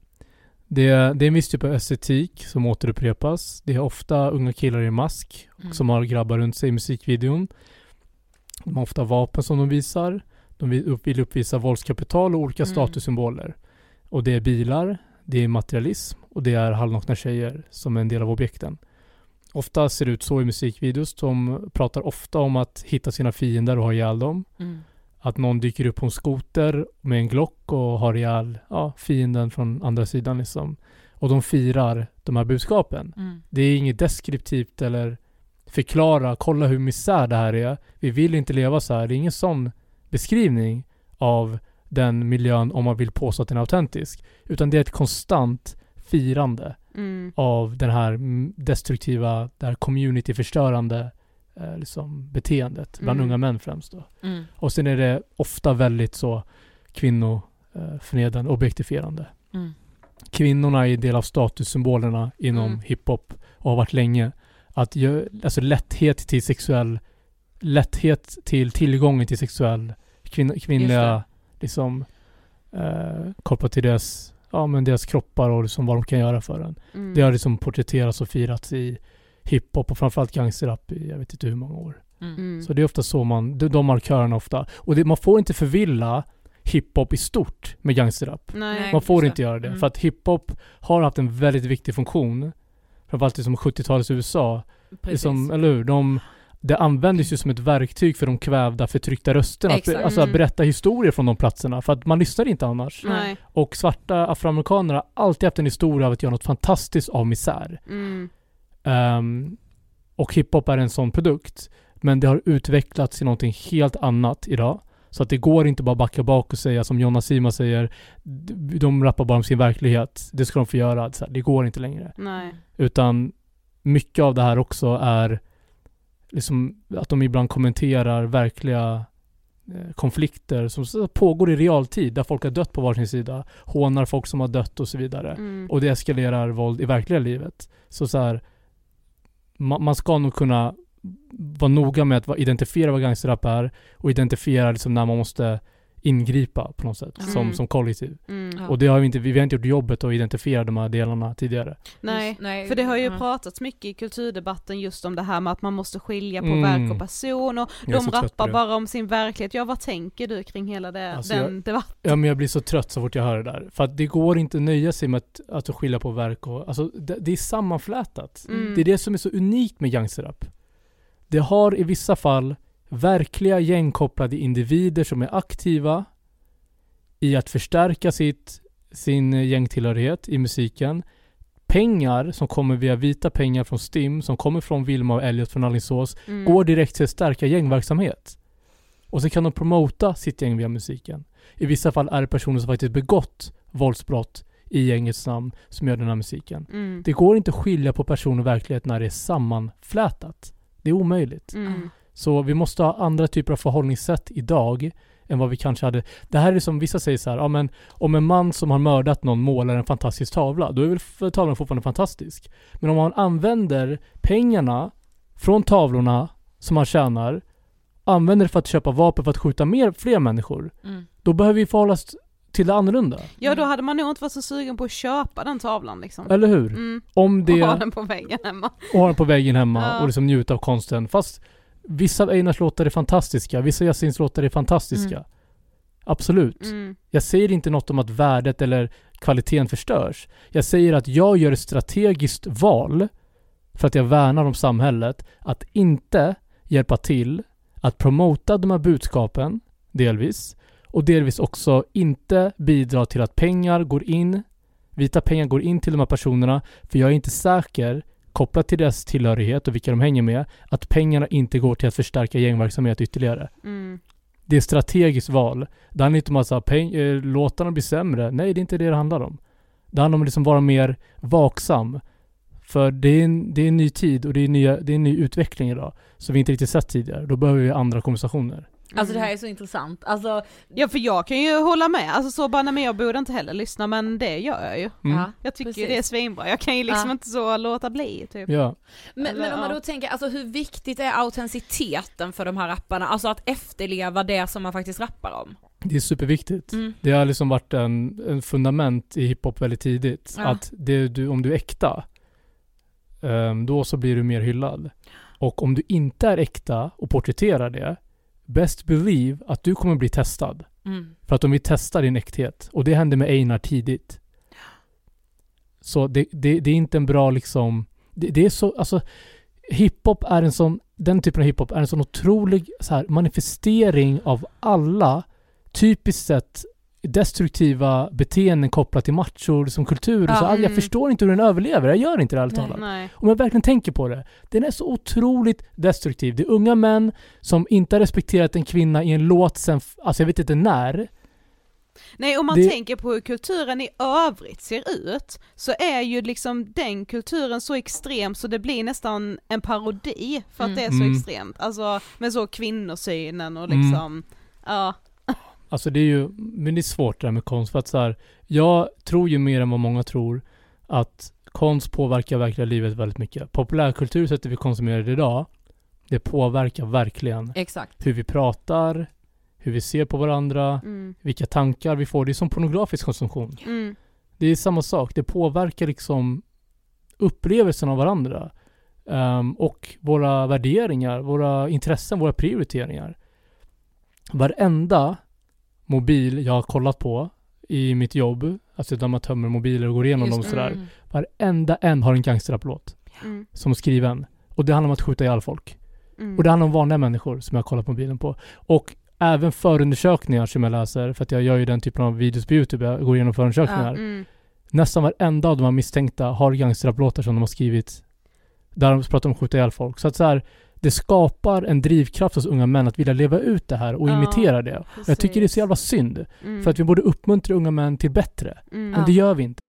Det är, det är en viss typ av estetik som återupprepas. Det är ofta unga killar i mask Mm. som har grabbar runt sig i musikvideon. De har ofta vapen som de visar. De vill uppvisa våldskapital och olika Mm. statussymboler. Och det är bilar, det är materialism och det är halvnakna tjejer som är en del av objekten. Ofta ser det ut så i musikvideos. De pratar ofta om att hitta sina fiender och ha ihjäl dem. Mm. Att någon dyker upp på en skoter med en Glock och har ihjäl ja, fienden från andra sidan liksom. Och de firar de här budskapen. Mm. Det är inget deskriptivt eller förklara, kolla hur misär det här är. Vi vill inte leva så här. Det är ingen sån beskrivning av den miljön om man vill påstå att den är autentisk. Utan det är ett konstant firande Mm. av den här destruktiva, det här communityförstörande eh, liksom beteendet bland Mm. unga män främst då. Mm. Och sen är det ofta väldigt så kvinnoförnedrande, objektifierande. Mm. Kvinnorna är del av statussymbolerna inom Mm. hiphop och har varit länge. Att alltså lätthet till sexuell, lätthet till tillgången till sexuell kvin- kvinnliga, liksom eh, kopplat till deras, ja men deras kroppar och liksom vad de kan göra för en. Mm. Det har liksom porträtterats och firats i hiphop och framförallt gangsterrap i jag vet inte hur många år. Mm. Mm. Så det är ofta så man, de, de markörerna ofta. Och det, man får inte förvilla hiphop i stort med gangsterrap. Nej. Man får det. inte göra det. Mm. För att hiphop har haft en väldigt viktig funktion. Framförallt liksom 70-talets USA. Precis. Liksom, eller hur? De, det användes ju som ett verktyg för de kvävda, förtryckta rösterna. Att, alltså att Mm. berätta historier från de platserna. För att man lyssnar inte annars. Nej. Och svarta afroamerikaner har alltid haft en historia av att göra något fantastiskt av misär. Mm. Ehm, och hiphop är en sån produkt. Men det har utvecklats till någonting helt annat idag. Så att det går inte bara backa bak och säga som Jonna Sima säger, de rappar bara om sin verklighet. Det ska de få göra. Så här, det går inte längre. Nej. Utan mycket av det här också är liksom att de ibland kommenterar verkliga eh, konflikter som pågår i realtid där folk har dött på varsin sida. Hånar folk som har dött och så vidare. Mm. Och det eskalerar våld i verkliga livet. Så så här, man, man ska nog kunna vara noga med att identifiera vad gangsterrap är och identifiera liksom när man måste ingripa på något sätt Mm. som, som kollektiv. Mm. Ja. Och det har vi inte, vi har inte gjort jobbet att identifiera de här delarna tidigare. Nej, Just- nej, för det har ju ja. pratats mycket i kulturdebatten just om det här med att man måste skilja på Mm. verk och person och Jag de rappar bara om sin verklighet. Ja vad tänker du kring hela det, Alltså, den debatten? Ja men jag blir så trött så fort jag hör det där. För att det går inte att nöja sig med att, att skilja på verk och, alltså det, det är sammanflätat. Mm. Det är det som är så unikt med gangsterrap. Det har i vissa fall verkliga gängkopplade individer som är aktiva i att förstärka sitt, sin gängtillhörighet i musiken. Pengar som kommer via vita pengar från STIM, som kommer från Vilma och Elliot från Alingsås, Mm. går direkt till att stärka gängverksamhet. Och så kan de promota sitt gäng via musiken. I vissa fall är det personer som faktiskt begått våldsbrott i gängets namn som gör den här musiken. Mm. Det går inte att skilja på person och verklighet när det är sammanflätat. Det är omöjligt. Mm. Så vi måste ha andra typer av förhållningssätt idag än vad vi kanske hade. Det här är som vissa säger så här, ja men om en man som har mördat någon målar en fantastisk tavla, då är väl tavlan fortfarande fantastisk. Men om man använder pengarna från tavlorna som man tjänar, använder det för att köpa vapen för att skjuta mer, fler människor, Mm. då behöver vi förhålla oss till det annorlunda. Ja då hade man nog inte varit så sugen på att köpa den tavlan liksom. Eller hur? Mm. Om det... Och ha den på väggen hemma. och ha den på väggen hemma [LAUGHS] Ja. och liksom njuta av konsten. Fast vissa av Einars låtar är fantastiska, vissa av Yasins låtar är fantastiska. Absolut. Mm. Jag säger inte något om att värdet eller kvaliteten förstörs. Jag säger att jag gör ett strategiskt val för att jag värnar om samhället att inte hjälpa till att promota de här budskapen, delvis, och delvis också inte bidra till att pengar går in, vita pengar går in till de här personerna, för jag är inte säker, kopplat till deras tillhörighet och vilka de hänger med, att pengarna inte går till att förstärka gängverksamhet ytterligare. Mm. Det är ett strategiskt val. Det handlar inte om att så här, peng- eh, låtarna blir sämre. Nej, det är inte det det handlar om. Det handlar om att liksom vara mer vaksam. För det är, en, det är en ny tid och det är, nya, det är en ny utveckling idag. Som vi inte riktigt sett tidigare. Då behöver vi andra konversationer. Alltså det här är så intressant. Alltså, Ja för jag kan ju hålla med, alltså så bara nej men jag borde inte heller lyssna men det gör jag ju. Mm. ja. Jag tycker Precis. det är svinbra, jag kan ju liksom Ja. inte så låta bli typ. Ja. Men, Eller, men om man ja. då tänker, alltså hur viktigt är autenticiteten för de här rapparna? Alltså att efterleva det som man faktiskt rappar om? Det är superviktigt. Mm. Det har liksom varit en, en fundament i hiphop väldigt tidigt. Ja. Att det, du, om du är äkta, ehm, då så blir du mer hyllad. Och om du inte är äkta och porträtterar det, best believe att du kommer bli testad. Mm. För att de vill testa din äkthet. Och det hände med Einar tidigt. Så det, det, det är inte en bra liksom... Det, det är så, alltså hiphop är en sån, den typen av hiphop är en sån otrolig så här, manifestering av alla typiskt sett destruktiva beteenden kopplat till macho som kultur. Ja, så, jag mm. förstår inte hur den överlever. Jag gör inte det ärligt talat. Om jag verkligen tänker på det. Den är så otroligt destruktiv. Det är unga män som inte har respekterat en kvinna i en låt sen, alltså jag vet inte när. Nej om man Det- tänker på hur kulturen i övrigt ser ut så är ju liksom den kulturen så extrem så det blir nästan en parodi för att Mm. det är så Mm. extremt. Alltså med så kvinnosynen och Mm. liksom, ja. Alltså det är ju, men det är svårt det där med konst för att så här, jag tror ju mer än vad många tror att konst påverkar verkligen livet väldigt mycket. Populärkultur, sättet vi konsumerar det idag, det påverkar verkligen Exakt. hur vi pratar, hur vi ser på varandra, Mm. vilka tankar vi får. Det är som pornografisk konsumtion. Mm. Det är samma sak. Det påverkar liksom upplevelsen av varandra. Ehm, och våra värderingar, våra intressen, våra prioriteringar. Varenda mobil jag har kollat på i mitt jobb, alltså där man tömmer mobiler och går igenom dem Just- sådär. mm. Varenda en har en gangsterraplåt Mm. som är skriven. Och det handlar om att skjuta ihjäl folk. Mm. Och det handlar om vanliga människor som jag har kollat på mobilen på. Och även förundersökningar som jag läser, för att jag gör ju den typen av videos på YouTube, jag går igenom förundersökningar. Mm. Nästan varenda av de här misstänkta har gangsterraplåtar som de har skrivit där de pratar om att skjuta ihjäl folk. Så att så här, det skapar en drivkraft hos unga män att vilja leva ut det här och Ja, imitera det. Och jag tycker det är så jävla synd. Mm. För att vi borde uppmuntra unga män till bättre. Mm. Men det gör vi inte.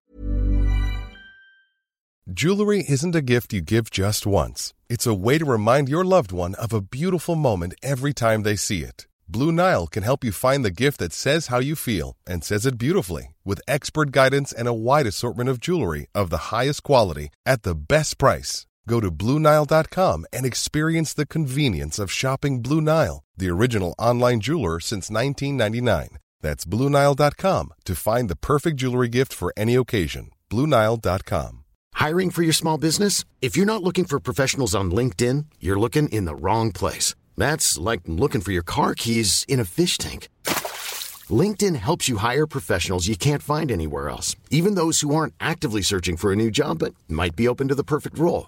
Jewelry isn't a gift you give just once. It's a way to remind your loved one of a beautiful moment every time they see it. Blue Nile can help you find the gift that says how you feel and says it beautifully with expert guidance and a wide assortment of jewelry of the highest quality at the best price. Go to BlueNile.com and experience the convenience of shopping Blue Nile, the original online jeweler since 1999. That's BlueNile.com to find the perfect jewelry gift for any occasion. BlueNile.com. Hiring for your small business? If you're not looking for professionals on LinkedIn, you're looking in the wrong place. That's like looking for your car keys in a fish tank. LinkedIn helps you hire professionals you can't find anywhere else, even those who aren't actively searching for a new job but might be open to the perfect role.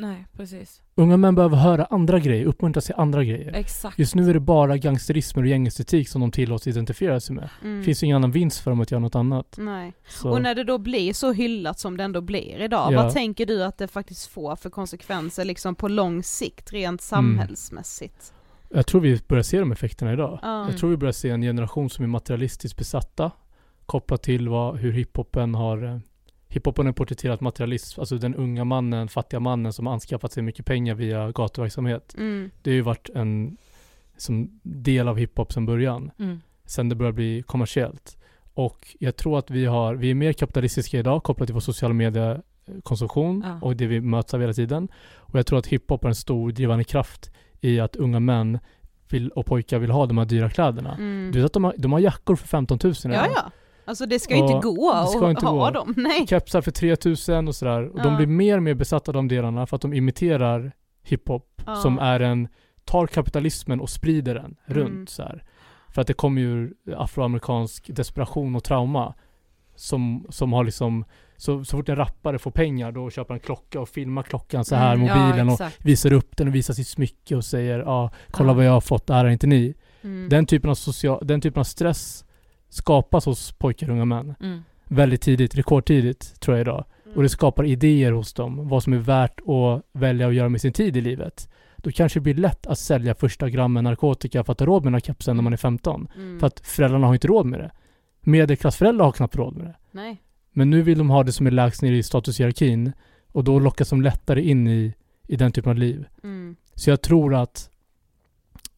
Nej, precis. Unga män behöver höra andra grejer, uppmuntras till andra grejer. Exakt. Just nu är det bara gangsterismer och gängestetik som de tillåts identifiera sig med. Mm. Det finns ju ingen annan vinst för dem att göra något annat. Nej. Så, Och när det då blir så hyllat som det ändå blir idag, Ja. vad tänker du att det faktiskt får för konsekvenser liksom på lång sikt, Mm. rent samhällsmässigt? Jag tror vi börjar se de effekterna idag. Ja. Jag tror vi börjar se en generation som är materialistiskt besatta. Kopplat till vad, hur hiphopen har eh, Hiphopen har porträtterat materialism, alltså den unga mannen, fattiga mannen som har anskaffat sig mycket pengar via gatuverksamhet. Mm. Det har ju varit en som del av hiphop sedan början. Mm. Sen det börjar bli kommersiellt. Och jag tror att vi har, vi är mer kapitalistiska idag kopplat till vår sociala mediekonsumtion Ja. och det vi möts av hela tiden. Och jag tror att hiphop är en stor drivande kraft i att unga män vill, och pojkar vill ha de här dyra kläderna. Mm. Du vet att de har, de har jackor för 15 000 Ja, ja. Alltså det ska ju inte gå att ha gå. dem, [LAUGHS] nej. Kepsar för 3000 och sådär. Och Ja. de blir mer och mer besatta av de delarna för att de imiterar hiphop Ja. som är en, tar kapitalismen och sprider den Mm. runt så här. För att det kommer ju afroamerikansk desperation och trauma som, som har liksom så, så fort en rappare får pengar då köper han klocka och filmar klockan så här, Mm, mobilen ja, och visar upp den och visar sitt smycke och säger ja, kolla Ja. vad jag har fått, det här är inte ni. Mm. Den typen av social, den typen av stress skapas hos pojkar och unga män Mm. väldigt tidigt, rekordtidigt tror jag idag. Och det skapar idéer hos dem, vad som är värt att välja att göra med sin tid i livet. Då kanske det blir lätt att sälja första grammen narkotika för att ha råd med den här kepsen när man är 15. Mm. För att föräldrarna har inte råd med det. Medelklassföräldrar har knappt råd med det. Nej. Men nu vill de ha det som är lägst ner i statushierarkin och då lockas de lättare in i, i den typen av liv. Mm. Så jag tror att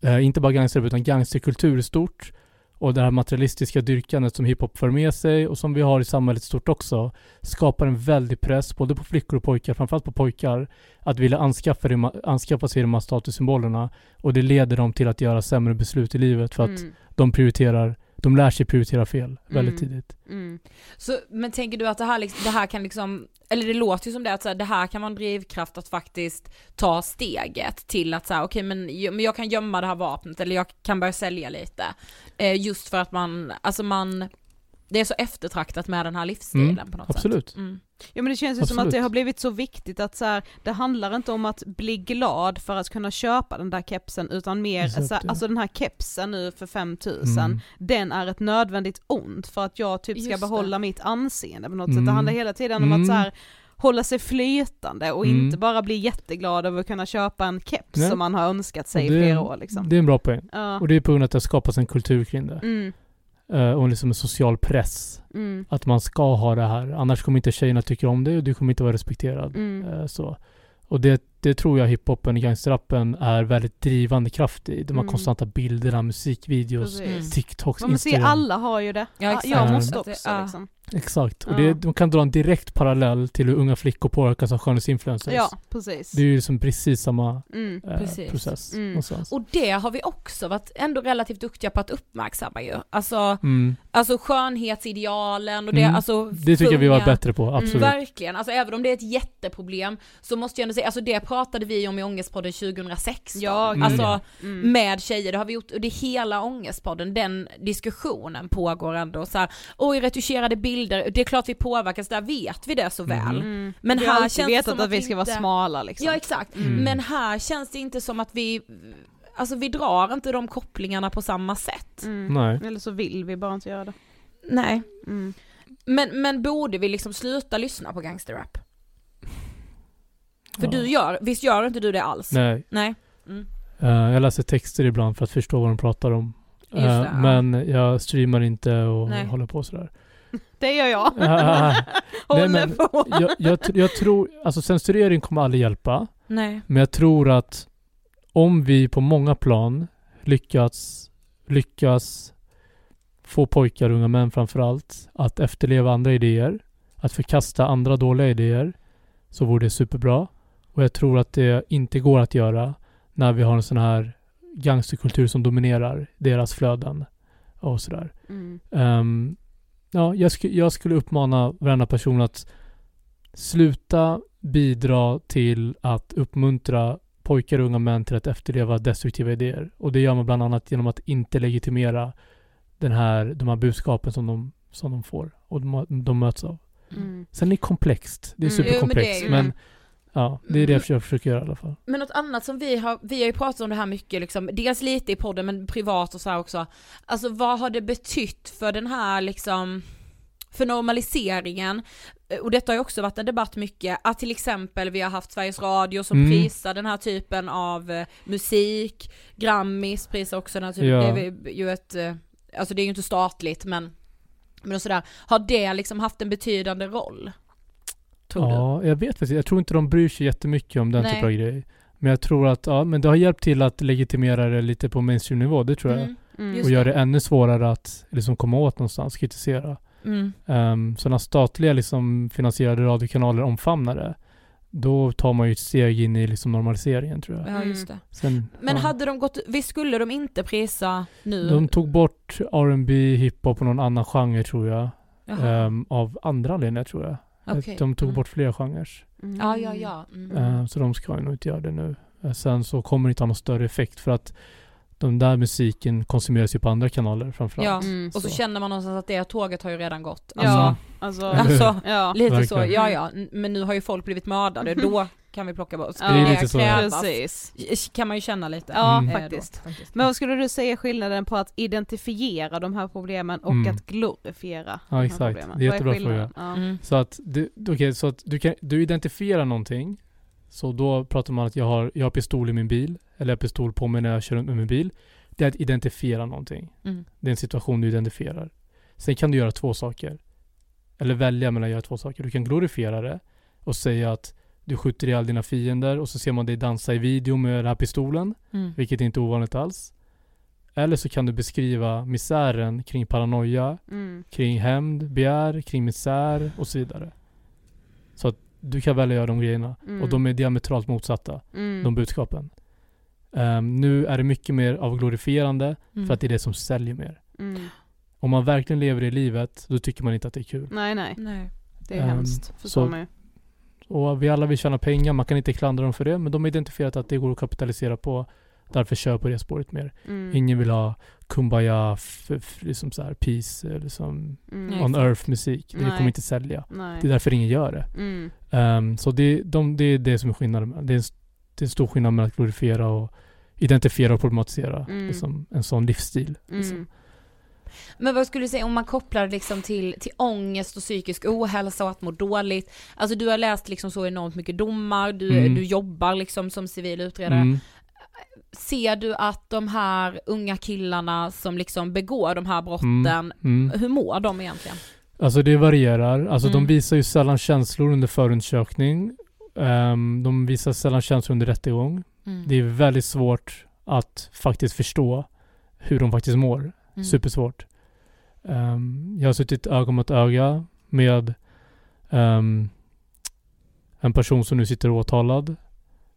eh, inte bara gangsterrap utan gangsterkultur i stort och det här materialistiska dyrkandet som hiphop för med sig och som vi har i samhället stort också skapar en väldig press både på flickor och pojkar, framförallt på pojkar att vilja anskaffa, det, anskaffa sig de här statussymbolerna och det leder dem till att göra sämre beslut i livet för att Mm. de prioriterar, de lär sig prioritera fel väldigt Mm. tidigt. Mm. Så, men tänker du att det här, liksom, det här kan liksom, eller det låter ju som det att så här, det här kan vara en drivkraft att faktiskt ta steget till att säga okej men, jag- men jag kan gömma det här vapnet eller jag kan börja sälja lite. Eh, just för att man, alltså man, det är så eftertraktat med den här livsstilen Mm, på något absolut. sätt. Mm. Ja men det känns ju som att det har blivit så viktigt att så här, det handlar inte om att bli glad för att kunna köpa den där kepsen utan mer, Exakt, så här, ja. alltså den här kepsen nu för 5000, Mm. den är ett nödvändigt ont för att jag typ ska Just det. behålla mitt anseende på något sätt. Mm. Det handlar hela tiden om Mm. att så här, hålla sig flytande och Mm. inte bara bli jätteglad över att kunna köpa en keps Nej. som man har önskat sig i det- flera år liksom. Det är en bra poäng. Ja. Och det är på grund av att det har skapats en kultur kring det. Mm, Eh, och liksom en social press. mm, Att man ska ha det här. Annars kommer inte tjejerna tycka om det och du kommer inte vara respekterad. mm. Eh, så. Och det, det tror jag hiphopen, gangsterrappen är väldigt drivande kraft i. De har Mm. konstanta bilderna, musikvideos, Precis. TikToks, Man ser Instagram. alla har ju det. Ja, exakt. jag måste också liksom. Exakt. Och Ja. det, de kan dra en direkt parallell till hur unga flickor påverkas av skönhetsinfluencers. Ja, precis. Det är ju liksom precis samma Mm. eh, Precis. process. Mm. Och det har vi också varit ändå relativt duktiga på att uppmärksamma ju. Alltså, Mm. alltså skönhetsidealen och det, Mm. alltså Det tycker jag vi var bättre på, absolut. Verkligen, alltså även om det är ett jätteproblem så måste jag ändå säga, alltså det pratade vi om i Ångestpodden 2016. Ja, Mm. Alltså Mm. med tjejer, det har vi gjort, och det är hela Ångestpodden, den diskussionen pågår ändå så här, oj retuscherade bilder, det är klart vi påverkas, där vet vi det så väl. Mhm. Mm. Men vi här känns det vetat som att, att vi ska vara inte- smala liksom. Ja exakt, Mm. men här känns det inte som att vi alltså vi drar inte de kopplingarna på samma sätt. Mm. Nej. Eller så vill vi bara inte göra det. Nej. Mm. Men, men borde vi liksom sluta lyssna på gangsterrap? För Ja. du gör, visst gör inte du det alls? Nej. Nej. Mm. Eh, jag läser texter ibland för att förstå vad de pratar om. Just det, ja. Men jag streamar inte och Nej. håller på sådär. Det gör jag. [LAUGHS] Ah, Håller men på. jag, jag, jag tror, alltså censurering kommer aldrig hjälpa. Nej. Men jag tror att om vi på många plan lyckas, lyckas få pojkar unga män framförallt att efterleva andra idéer, att förkasta andra dåliga idéer, så vore det superbra. Och jag tror att det inte går att göra när vi har en sån här gangsterkultur som dominerar deras flöden och sådär. Mm. Ehm, ja, jag, sk- jag skulle uppmana varenda person att sluta bidra till att uppmuntra pojkar och unga män till att efterleva destruktiva idéer. Och det gör man bland annat genom att inte legitimera den här, de här budskapen som de, som de får och de, de möts av. Mm. Sen är det komplext. Det är Mm. superkomplext. Jo, men det är ju men, ja, det är det jag försöker göra i alla fall. Men något annat som vi har, vi har ju pratat om det här mycket liksom, dels lite i podden men privat och så här också. Alltså vad har det betytt för den här liksom, för normaliseringen, Eh, och detta har ju också varit en debatt mycket, att till exempel vi har haft Sveriges Radio som Mm. prisar den här typen av eh, musik, Grammis prisar också den här typen, Ja. det är ju ett, eh, alltså det är ju inte statligt men, men och sådär, har det liksom haft en betydande roll? Tror du? Ja, jag vet faktiskt. Jag tror inte de bryr sig jättemycket om den Nej. typen av grejer. Men jag tror att, ja, men det har hjälpt till att legitimera det lite på mainstream-nivå, det tror jag. Mm, Mm. Och gör det. ännu svårare att liksom komma åt någonstans, kritisera. mm. Um, så när statliga liksom finansierade radiokanaler omfamnar det, då tar man ju ett steg in i liksom normaliseringen tror jag. Ja just det. Sen, Men ja. hade de gått, visst skulle de inte prisa nu? De tog bort R&B, hiphop och någon annan genre tror jag. Ehm, av andra anledningar tror jag. Okej. De tog Mm. bort flera genrer. Mm. Ja, ja, ja. Mm. Ehm, så de ska ju nog inte göra det nu. Eh, sen så kommer det inte ha någon större effekt för att den där musiken konsumeras ju på andra kanaler framförallt. Ja, Mm. och så, känner man någonstans att det tåget har ju redan gått. Ja, Alltså, alltså, alltså ja. lite så, Verkligen. ja ja, N- men nu har ju folk blivit mördade, då kan vi plocka bort, ska Ja, Det är lite så. Precis. Kan man ju känna lite. Ja, Mm. Faktiskt. Men vad skulle du säga skillnaden på att identifiera de här problemen och Mm. att glorifiera Ja, de här exakt. problemen? Det är jättebra skillnaden? Ja. Mm. Så att, du, okej, så att du, kan, du identifierar någonting. Så då pratar man att jag har, jag har pistol i min bil. Eller jag har pistol på mig när jag kör runt med min bil. Det är att identifiera någonting. Mm. Det är en situation du identifierar. Sen kan du göra två saker. Eller välja mellan att göra två saker. Du kan glorifiera det och säga att du skjuter ihjäl dina fiender och så ser man dig dansa i video med den här pistolen. Mm. Vilket är inte ovanligt alls. Eller så kan du beskriva misären kring paranoia, Mm. kring hämnd, begär, kring misär och så vidare. Så att du kan välja att göra de grejerna. Mm. Och de är diametralt motsatta, Mm. de budskapen. Ehm, nu är det mycket mer av glorifierande Mm. för att det är det som säljer mer. Mm. Om man verkligen lever i livet, då tycker man inte att det är kul. Nej, nej, Nej. det är Ehm, hemskt. Förstår så- man ju. Och vi alla vill tjäna pengar, man kan inte klandra dem för det, men de har identifierat att det går att kapitalisera på. Därför kör på det spåret mer. Mm. Ingen vill ha kumbaya, f- f- liksom så här, peace, eh, liksom Mm. on earth musik. Det Nej. kommer inte sälja. Nej. Det är därför ingen gör det. Mm. Ehm, så det, de, det är det som är skillnaden. Det är, en, det är en stor skillnad mellan att glorifiera och identifiera och problematisera Mm. liksom, en sån livsstil. Liksom. Mm. Men vad skulle du säga om man kopplar liksom till, till ångest och psykisk ohälsa och att må dåligt? Alltså du har läst liksom så enormt mycket domar, du, Mm. du jobbar liksom som civil utredare. Mm. Ser du att de här unga killarna som liksom begår de här brotten, Mm. hur mår de egentligen? Alltså det varierar. Alltså Mm. de visar ju sällan känslor under förundersökning. Ehm, de visar sällan känslor under rättegång. Mm. Det är väldigt svårt att faktiskt förstå hur de faktiskt mår. Mm. Supersvårt. Ehm, jag har suttit öga mot öga med ehm, en person som nu sitter åtalad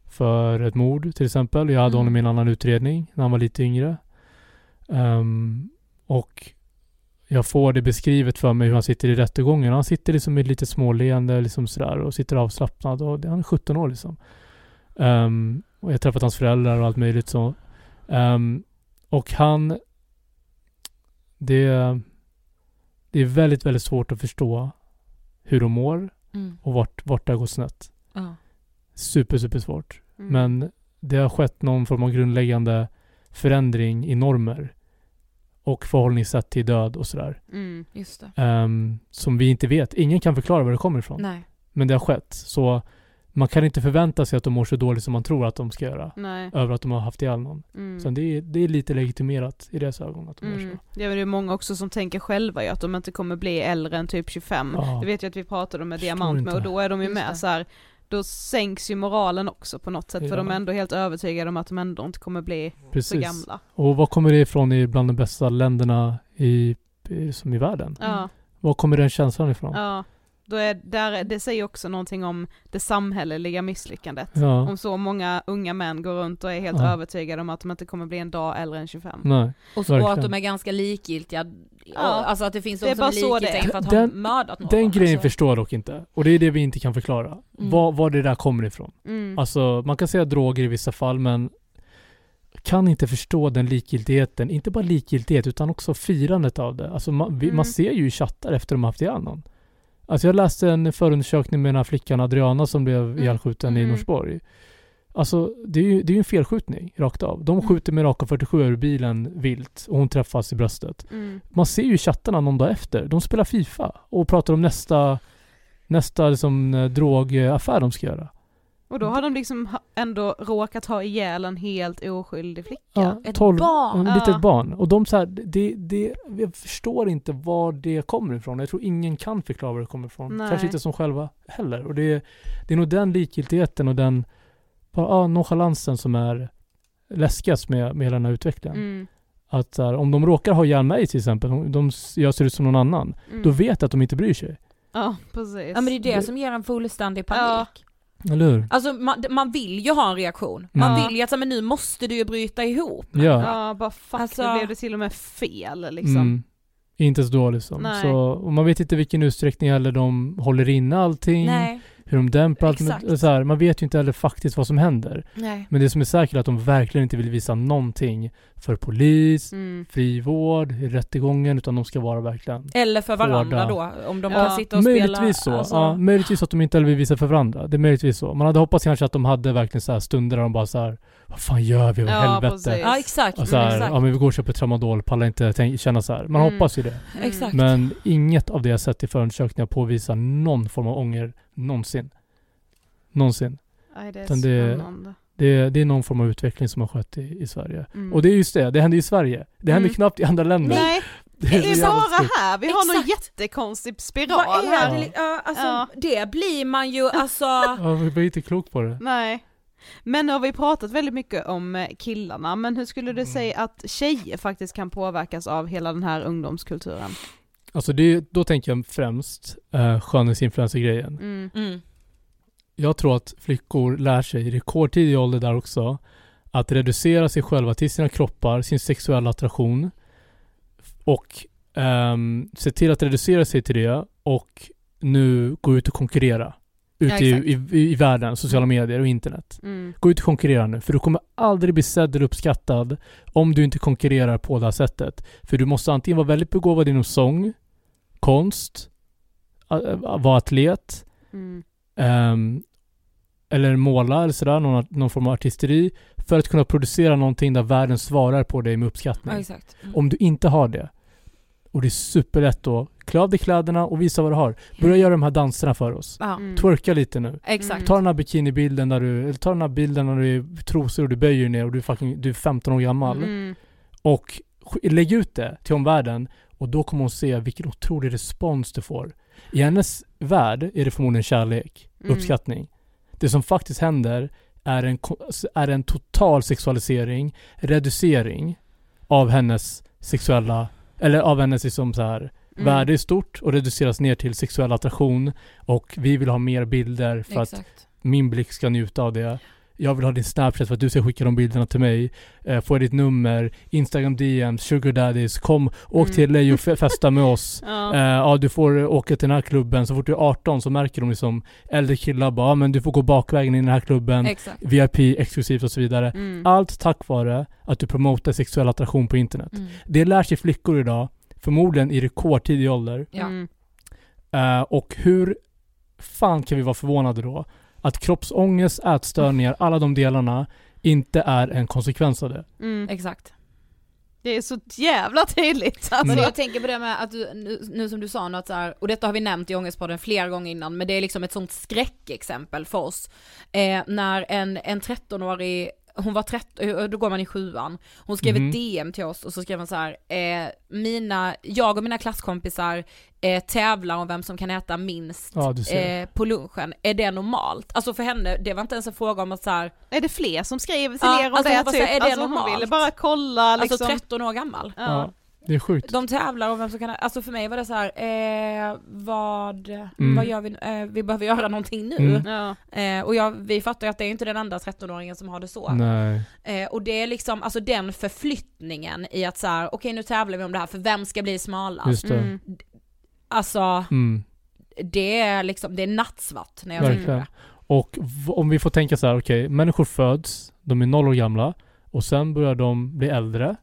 för ett mord till exempel. Jag hade Mm. honom i en annan utredning när han var lite yngre. Ehm, och jag får det beskrivet för mig hur han sitter i rättegången. Han sitter liksom med ett litet småleende liksom sådär och sitter avslappnad och han är 17 år liksom. Ehm, och jag har träffat hans föräldrar och allt möjligt så. Ehm, och han det, det är väldigt, väldigt svårt att förstå hur de mår Mm. och vart, vart det har gått snett. Ja. Super, super svårt. Mm. Men det har skett någon form av grundläggande förändring i normer och förhållningssätt till död och sådär. Mm. Just det. ehm, som vi inte vet. Ingen kan förklara var det kommer ifrån. Nej. Men det har skett. Så man kan inte förvänta sig att de mår så dåligt som man tror att de ska göra. Nej. Över att de har haft ihjäl någon. Mm. Så det är, det är lite legitimerat i deras ögon att de gör Mm. så. Ja men det är många också som tänker själva ju att de inte kommer bli äldre än typ 25. Ja. Det vet jag att vi pratade med Diamant med och då är de ju Just med det. så här. Då sänks ju moralen också på något sätt för Ja. de är ändå helt övertygade om att de ändå inte kommer bli så Precis. gamla. Och vad kommer det ifrån i bland de bästa länderna i, i, som i världen? Ja, Var kommer den känslan ifrån? ja. Då är, där, det säger också någonting om det samhälleliga misslyckandet. Ja. Om så många unga män går runt och är helt Ja. övertygade om att de inte kommer bli en dag äldre än 25. Nej. Och, så, och att de är ganska likgiltiga. Ja. Alltså att det finns de som är likgiltiga inför att Den- ha mördat någon. Den grejen alltså. förstår jag dock inte. Och det är det vi inte kan förklara. Mm. Var, var det där kommer ifrån. Mm. Alltså man kan säga droger i vissa fall men kan inte förstå den likgiltigheten. Inte bara likgiltighet utan också firandet av det. Alltså man, vi, Mm. man ser ju i chattar efter de har haft ihjäl någon. Alltså jag läste en förundersökning med den här flickan Adriana som blev ihjälskjuten i Mm. Norsborg. Alltså det är ju det är en felskjutning rakt av. De Mm. skjuter med raka 47 ur bilen vilt och hon träffas i bröstet. Mm. Man ser ju i chattarna någon dag efter. De spelar Fifa och pratar om nästa, nästa liksom, eh, drogaffär de ska göra. Och då har de liksom ha- ändå råkat ha ihjäl en helt oskyldig flicka. Ja, Ett 12, barn. Ett litet Ja. barn. Och de så här, det, det, jag förstår inte var det kommer ifrån. Jag tror ingen kan förklara var det kommer ifrån. Nej. Kanske inte som själva heller. Och det, det är nog den likgiltigheten och den bara, ah, nonchalansen som är läskigast med, med hela den här utvecklingen. Mm. Att här, om de råkar ha ihjäl mig till exempel, de, de, jag ser ut som någon annan, Mm. då vet jag att de inte bryr sig. Ja, precis. Ja men det är det Det- som ger en fullständig Ja. Eller hur? Alltså man, man vill ju ha en reaktion. Man Ja. vill ju att men nu måste du ju bryta ihop. Ja. Ja, bara fuck, Alltså- nu blev det till och med fel liksom. Mm. Inte så dåligt liksom. Nej. Så, och man vet inte vilken utsträckning heller de håller inne allting. Nej, Hur de dämpar allt. Så här, man vet ju inte heller faktiskt vad som händer. nej. Men det som är säkert är att de verkligen inte vill visa någonting för polis, Mm. frivård, rättegången, utan de ska vara verkligen Eller för varandra Hårda. då, om de Ja. kan sitta och spela. Möjligtvis så. alltså- Ja, möjligtvis att de inte heller vill visa för varandra. Det är möjligtvis så. Man hade hoppats kanske att de hade verkligen så här stunder där de bara så här, vad fan gör vi? Vad Ja, helvete? precis. Ja exakt, Och så här, exakt. ja men vi går och köper tramadol, pallar inte tänk, känna så här. Man Mm. hoppas ju det. Mm. Exakt. Men inget av det jag sett i förundersökningar påvisar någon form av ånger någonsin. Någonsin. Nej, det är Utan det- spännande. Det är, det är någon form av utveckling som har skett i, i Sverige. Mm. Och det är just det, det händer i Sverige. Det händer Mm. knappt i andra länder. Nej, det det är så jävla bara här. Vi har någon Exakt. jättekonstig spiral Vad är här. det? li- Ja, alltså, Ja. det blir man ju alltså... Ja, vi blir inte klok på det. Nej. Men nu har vi pratat väldigt mycket om eh, killarna, men hur skulle du Mm. säga att tjejer faktiskt kan påverkas av hela den här ungdomskulturen? Alltså det, då tänker jag främst uh, skönhetsinfluencer-grejen. Mm. Mm. Jag tror att flickor lär sig i rekordtidig ålder där också att reducera sig själva till sina kroppar, sin sexuella attraktion och um, se till att reducera sig till det och nu gå ut och konkurrera ute Ja, i, i, i världen, sociala medier och internet. Mm. Gå ut och konkurrera nu, för du kommer aldrig bli sedd eller uppskattad om du inte konkurrerar på det här sättet. För du måste antingen vara väldigt begåvad inom sång, konst, vara atlet, Mm. ehm, eller måla eller sådär, någon, någon form av artisteri, för att kunna producera någonting där världen svarar på dig med uppskattning. Ja, exakt. Mm. Om du inte har det, och det är superlätt då, klä av dig kläderna och visa vad du har. Börja göra de här danserna för oss. Ja, Mm. Twerka lite nu. exakt. Ta den här bikinibilden där du, eller ta den här bilden när du är trosor och du böjer ner och du är fucking, du är 15 år gammal. Mm. Och lägg ut det till omvärlden och då kommer hon se vilken otrolig respons du får. I hennes värld är det förmodligen kärlek, Mm. uppskattning. Det som faktiskt händer är en, är en total sexualisering, reducering av hennes sexuella, eller av hennes liksom så här Mm. värde i stort och reduceras ner till sexuell attraktion och vi vill ha mer bilder för att Exakt. min blick ska njuta av det. Jag vill ha din Snapchat för att du ska skicka de bilderna till mig. Eh, får jag ditt nummer, Instagram DM, Sugar Daddies, kom, åk Mm. till LA och [LAUGHS] fe- festa med oss. Ja. Eh, ja, du får åka till den här klubben. Så fort du är 18 så märker de liksom äldre killar bara, ja men du får gå bakvägen i den här klubben. Exakt. VIP, exklusivt och så vidare. Mm. Allt tack vare att du promotar sexuell attraktion på internet. Mm. Det lär sig flickor idag, förmodligen i rekordtidig ålder. Ja. Mm. Eh, och hur fan kan vi vara förvånade då? Att kroppsångest, ätstörningar, alla de delarna inte är en konsekvens av det. Mm. Exakt. Det är så jävla tydligt alltså. Men jag tänker på det med att du, nu, nu som du sa att så här, och detta har vi nämnt i Ångestpodden flera gånger innan, men det är liksom ett sånt skräckexempel för oss. Eh, när en, en 13-årig hon var 13, då går man i sjuan, hon skrev Mhm. ett DM till oss och så skrev hon så här, eh, mina, jag och mina klasskompisar eh, tävlar om vem som kan äta minst Ja, eh, på lunchen, är det normalt? Alltså för henne, det var inte ens en fråga om att så här, Är det fler som skriver till Ja, er om alltså det typ? säger, är det alltså hon normalt? ville bara kolla liksom. alltså 13 år gammal. Ja. Det är sjukt. De tävlar om vem som kan, alltså för mig var det så här, eh, vad, Mm. vad gör vi, eh, vi behöver göra någonting nu. Mm. Ja. Eh, och jag, vi fattar ju att det är inte den enda 13-åringen som har det så. Nej. Eh, och det är liksom, alltså den förflyttningen i att så här, okej nu tävlar vi om det här, för vem ska bli smalast? Just det. Mm. Alltså, Mm. det är liksom, det är nattsvart när jag tänker det. Och om vi får tänka så här, okej, människor föds, de är noll år gamla och sen börjar de bli äldre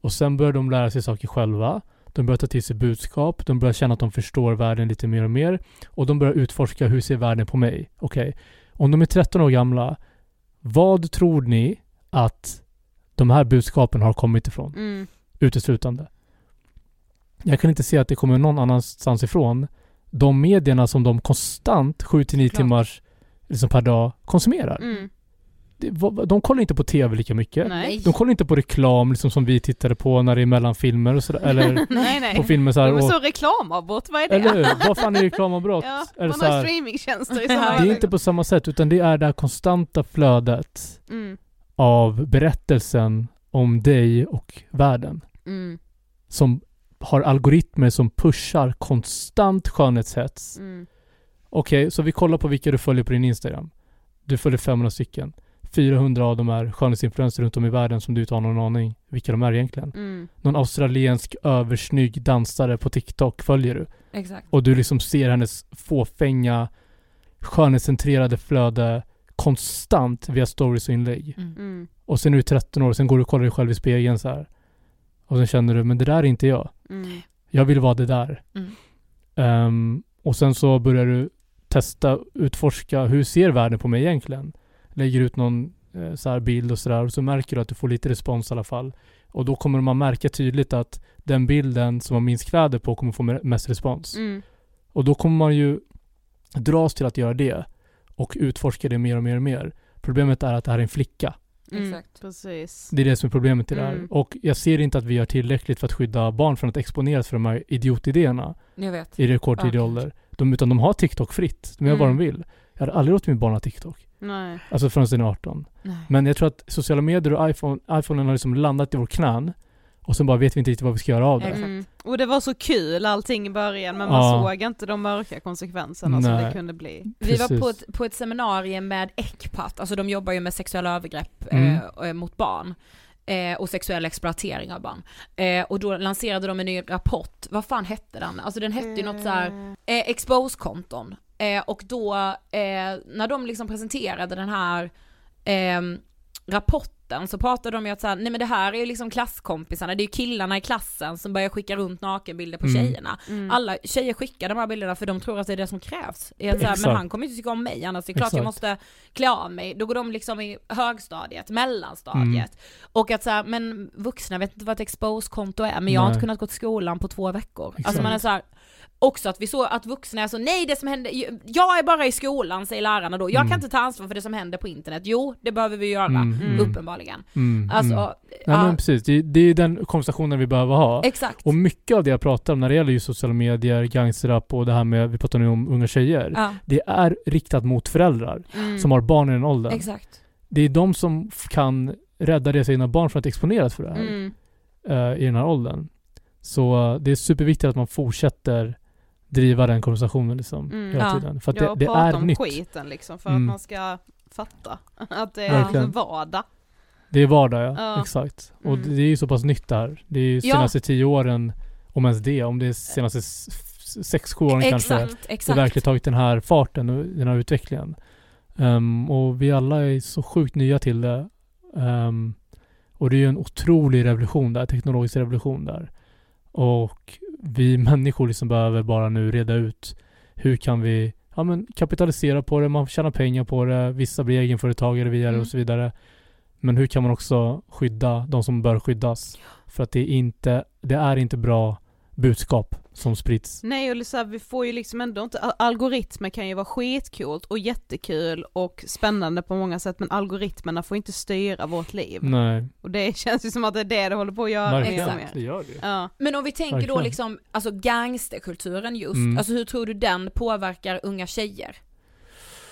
och sen börjar de lära sig saker själva. De börjar ta till sig budskap, de börjar känna att de förstår världen lite mer och mer och de börjar utforska hur ser världen på mig? Okej, om de är 13 år gamla, vad tror ni att de här budskapen har kommit ifrån? Mm. uteslutande. Jag kan inte se att det kommer någon annanstans ifrån. De medierna som de konstant 7-9 Klart. timmar liksom per dag konsumerar. Mm. De kollar inte på TV lika mycket. Nej. De kollar inte på reklam liksom som vi tittade på när det är mellan filmer och sådär. Eller [LAUGHS] nej nej. på filmer så här. De är Och, så reklamavbrott, vad är det? eller hur? [LAUGHS] Vad fan är reklamavbrott? Ja, Eller man så har streamingtjänster i det är inte på samma sätt utan det är det här konstanta flödet Mm. av berättelsen om dig och världen. Mm. som har algoritmer som pushar konstant skönhetshets. Mm. Okej, så vi kollar på vilka du följer på din Instagram. Du följer 500 stycken. 400 av dem är skönhetsinfluencers runt om i världen som du inte har någon aning vilka de är egentligen. Mm. Någon australiensk översnygg dansare på TikTok följer du. Exakt. Och du liksom ser hennes fåfänga skönhetscentrerade flöde konstant via stories och inlägg. Mm. Mm. Och sen är du 13 år, sen går du och kollar dig själv i spegeln så här. Och sen känner du, men det där är inte jag. Mm. Jag vill vara det där. Mm. Ehm, och sen så börjar du testa, utforska, hur ser världen på mig egentligen? Lägger ut någon eh, så här bild och sådär och så märker du att du får lite respons i alla fall. Och då kommer man märka tydligt att den bilden som har minst kläder på kommer få me- mest respons. Mm. Och då kommer man ju dras till att göra det och utforska det mer och mer och mer. Problemet är att det här är en flicka. Mm. Exakt. Precis. Det är det som är problemet i det Mm. här. Och jag ser inte att vi gör tillräckligt för att skydda barn från att exponeras för de här idiotidéerna Jag vet. i rekordtidig Ja. ålder. De, utan de har TikTok fritt. De gör vad de Mm. vill. Jag hade aldrig låtit min barn ha TikTok. Nej. Alltså den är 18. Nej. Men jag tror att sociala medier och iPhone, iPhonen har liksom landat i vår knän. Och sen bara vet vi inte riktigt vad vi ska göra av det. Exakt. Mm. Och det var så kul allting i början men man Ja. såg inte de mörka konsekvenserna som Nej. det kunde bli. Vi var Precis. på ett, på ett seminarium med ECPAT, alltså de jobbar ju med sexuella övergrepp Mm. eh, mot barn. Eh, och sexuell exploatering av barn. Eh, och då lanserade de en ny rapport, vad fan hette den? Alltså den hette ju något så här eh, expose-konton. Eh, och då, eh, när de liksom presenterade den här eh, rapporten så pratade de ju att så här, nej men det här är ju liksom klasskompisarna, det är ju killarna i klassen som börjar skicka runt nakenbilder på Mm. tjejerna. Mm. Alla tjejer skickar de här bilderna för de tror att det är det som krävs. Är att så här, men han kommer inte tycka om mig annars, det är klart jag Exakt. måste klä av mig. Då går de liksom i högstadiet, mellanstadiet. Mm. Och att så här, men vuxna vet inte vad ett expose-konto är, men jag har Nej. inte kunnat gå till skolan på två veckor. Alltså Exakt. man är så här, också att vi såg att vuxna är så, nej det som händer, jag är bara i skolan säger lärarna då, jag Mm. kan inte ta ansvar för det som händer på internet. Jo, det behöver vi göra, Mm, mm. uppenbarligen. Mm, Alltså, mm. Nej ja, men precis, det, det är den konversationen vi behöver ha. exakt. Och mycket av det jag pratar om när det gäller just sociala medier, gangsterrap och det här med, vi pratar nu om unga tjejer. Ja, Det är riktat mot föräldrar Mm. som har barn i den åldern. exakt. Det är de som kan rädda deras egna barn från att exponeras för det här Mm. eh, i den här åldern. Så eh, det är superviktigt att man fortsätter driva den konversationen liksom Mm. hela Ja. tiden. För att ja, det, det är om nytt. skiten liksom för Mm. att man ska fatta [LAUGHS] att det är en vardag. Det är vardag ja, Ja. exakt. Och Mm. det är ju så pass nytt där. Det är ju Ja. senaste tio åren, om ens det, om det är senaste sex, sju åren kanske. Exakt, det exakt. verkligen tagit den här farten och den här utvecklingen. Ehm, och vi alla är så sjukt nya till det. Ehm, och det är ju en otrolig revolution där, teknologisk revolution där. Och vi människor liksom behöver bara nu reda ut hur kan vi ja, men kapitalisera på det, man tjänar pengar på det, vissa blir egenföretagare via Mm. och så vidare. Men hur kan man också skydda de som bör skyddas? För att det är inte, det är inte bra budskap som sprids. Nej och så här, vi får ju liksom ändå inte, al- algoritmer kan ju vara skitcoolt och jättekul och spännande på många sätt men algoritmerna får inte styra vårt liv. Nej, Och det känns ju som att det är det det håller på att göra mer. Det gör det. Ja. Men om vi tänker då Verkligen. liksom, alltså gangsterkulturen just, Mm. alltså hur tror du den påverkar unga tjejer?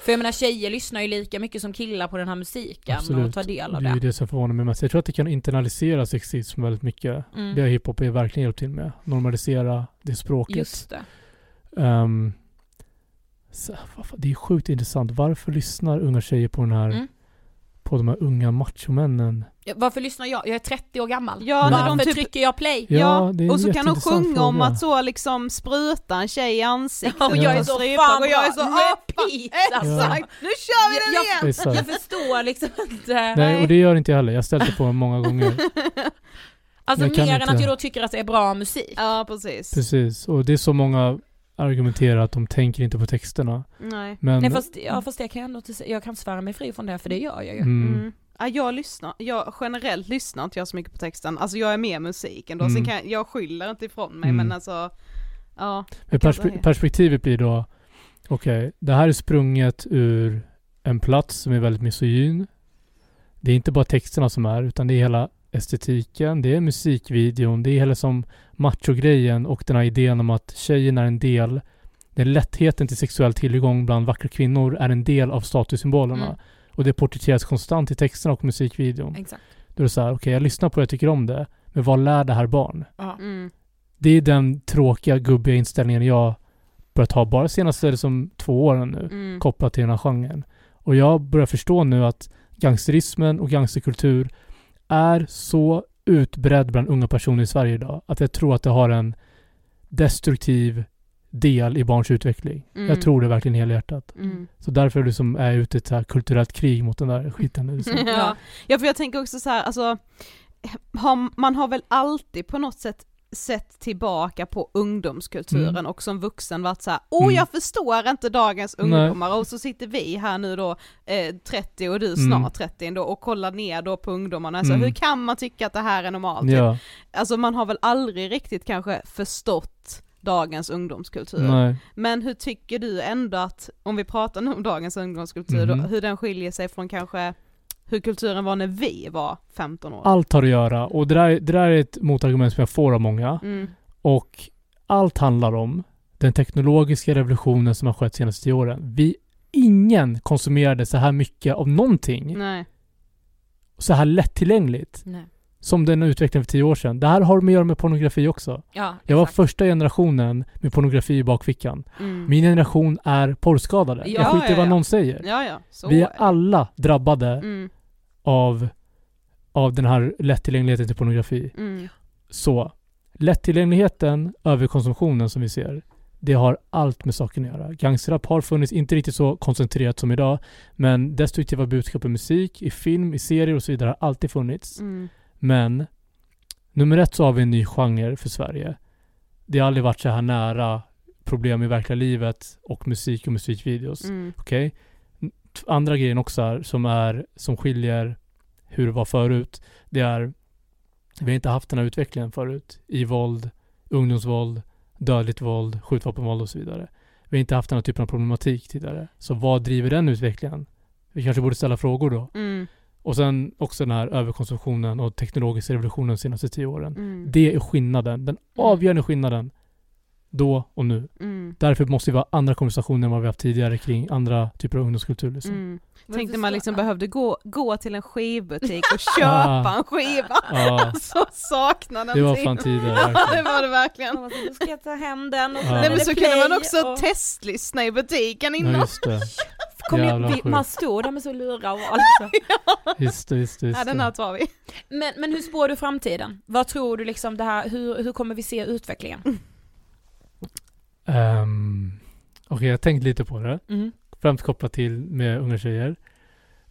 För jag menar tjejer lyssnar ju lika mycket som killar på den här musiken och Absolut. tar del av det är ju det. det som förvånar mig mest. Jag tror att det kan internalisera sexism väldigt mycket. Mm. Det har hiphop är verkligen hjälpt till med. Normalisera det språket. Just det. Ehm, så, det är sjukt intressant. Varför lyssnar unga tjejer på den här Mm. På de här unga machomännen? Ja, Varför lyssnar jag? Jag är 30 år gammal. Ja, när Varför de typ- trycker jag play? Ja, det är en och så kan de sjunga om fråga. att så liksom spruta en tjej i ansiktet Ja, och jag är så fan och jag är så Repeat, ah, alltså. exakt, nu kör vi den Jag- igen! Exakt. Jag förstår liksom inte. Nej, och det gör inte jag heller. Jag har ställt det på många gånger. [LAUGHS] Alltså jag mer än inte- att jag då tycker att det är bra musik. Ja precis. Precis. Och det är så många argumenterar att de tänker inte på texterna. Nej. Men... Nej fast, ja, fast det kan jag ändå inte jag kan svära mig fri från det för det gör jag ju. mm, Mm. Ja, jag lyssnar, jag generellt lyssnar inte jag så mycket på texten, alltså jag är med musik ändå, Mm. sen kan jag, jag skyller inte ifrån mig Mm. men alltså, ja. Men perspe- perspektivet blir då, okej, det här är sprunget ur en plats som är väldigt misogyn. Det är inte bara texterna som är, utan det är hela estetiken, det är musikvideon, det är hela som macho-grejen och den här idén om att tjejen är en del, den lättheten till sexuell tillgång bland vackra kvinnor är en del av statussymbolerna. Mm. Och det porträtteras konstant i texterna och musikvideon. Exakt. Då är det så här, okej jag lyssnar på det, jag tycker om det, men vad lär det här barn? Ja. Mm. Det är den tråkiga, gubbiga inställningen jag börjat ha bara senaste liksom, två åren nu, Mm. kopplat till den här genren. Och jag börjar förstå nu att gangsterismen och gangsterkultur är så utbredd bland unga personer i Sverige idag, att jag tror att det har en destruktiv del i barns utveckling. Mm. Jag tror det verkligen helhjärtat. Mm. Så därför liksom är jag ute i ett så här kulturellt krig mot den där skiten. Liksom. [LAUGHS] Ja. ja för jag tänker också så här, alltså, har, man har väl alltid på något sätt sett tillbaka på ungdomskulturen Mm. och som vuxen varit så här, åh Mm. jag förstår inte dagens Nej. ungdomar och så sitter vi här nu då eh, 30 och du snart Mm. 30 ändå och kollar ner då på ungdomarna, alltså, Mm. hur kan man tycka att det här är normalt? Ja, Alltså man har väl aldrig riktigt kanske förstått dagens ungdomskultur. nej. Men hur tycker du ändå att, om vi pratar nu om dagens ungdomskultur, då, Mhm. hur den skiljer sig från kanske hur kulturen var när vi var 15 år? Allt har att göra och det där, det där är ett motargument som jag får av många. Mm. Och allt handlar om den teknologiska revolutionen som har skett de senaste tio åren. Vi, ingen konsumerade så här mycket av någonting Nej. så här lättillgängligt Nej. som den utvecklingen för tio år sedan. Det här har med att göra med pornografi också. Ja, Jag var första generationen med pornografi i bakfickan. Mm. Min generation är porrskadade. Ja, jag skiter i ja, vad ja. någon säger. Ja ja, så Vi är alla drabbade Mm. Av, av den här lättillgängligheten till pornografi. Mm. Så lättillgängligheten, överkonsumtionen som vi ser, det har allt med saken att göra. Gangsterrap har funnits, inte riktigt så koncentrerat som idag, men destruktiva budskap i musik, i film, i serier och så vidare har alltid funnits. Mm. Men nummer ett så har vi en ny genre för Sverige. Det har aldrig varit så här nära problem i verkliga livet och musik och musikvideos. Mm. Okej? T- Andra grejen också är, som är, som skiljer hur det var förut, det är vi har inte haft den här utvecklingen förut i våld, ungdomsvåld, dödligt våld, skjutvapenvåld och så vidare. Vi har inte haft den här typen av problematik tidigare. Så vad driver den utvecklingen? Vi kanske borde ställa frågor då. Mm. Och sen också den här överkonsumtionen och teknologiska revolutionen de senaste tio åren. Mm. Det är skillnaden, den avgörande skillnaden då och nu. Mm. Därför måste vi ha andra konversationer än vad vi haft tidigare kring andra typer av ungdomskultur. Liksom. Mm. Men Tänkte man liksom behövde gå, gå till en skivbutik och [LAUGHS] köpa en skiva. [LAUGHS] Ja, Så saknar den det var fan tider. Ja det var det verkligen. Nu ska jag ta hem den och Ja. Nej men det så kunde man också och- testlyssna i butiken Ja, innan. just det. [LAUGHS] Kom sjukt. man stod där med så lurar och allt. Just det, just det. Just Ja den här det. tar vi. Men, men hur spår du framtiden? Vad tror du liksom det här, hur, hur kommer vi se utvecklingen? Um, Okej, jag har tänkt lite på det. Mm. Främst kopplat till med unga tjejer.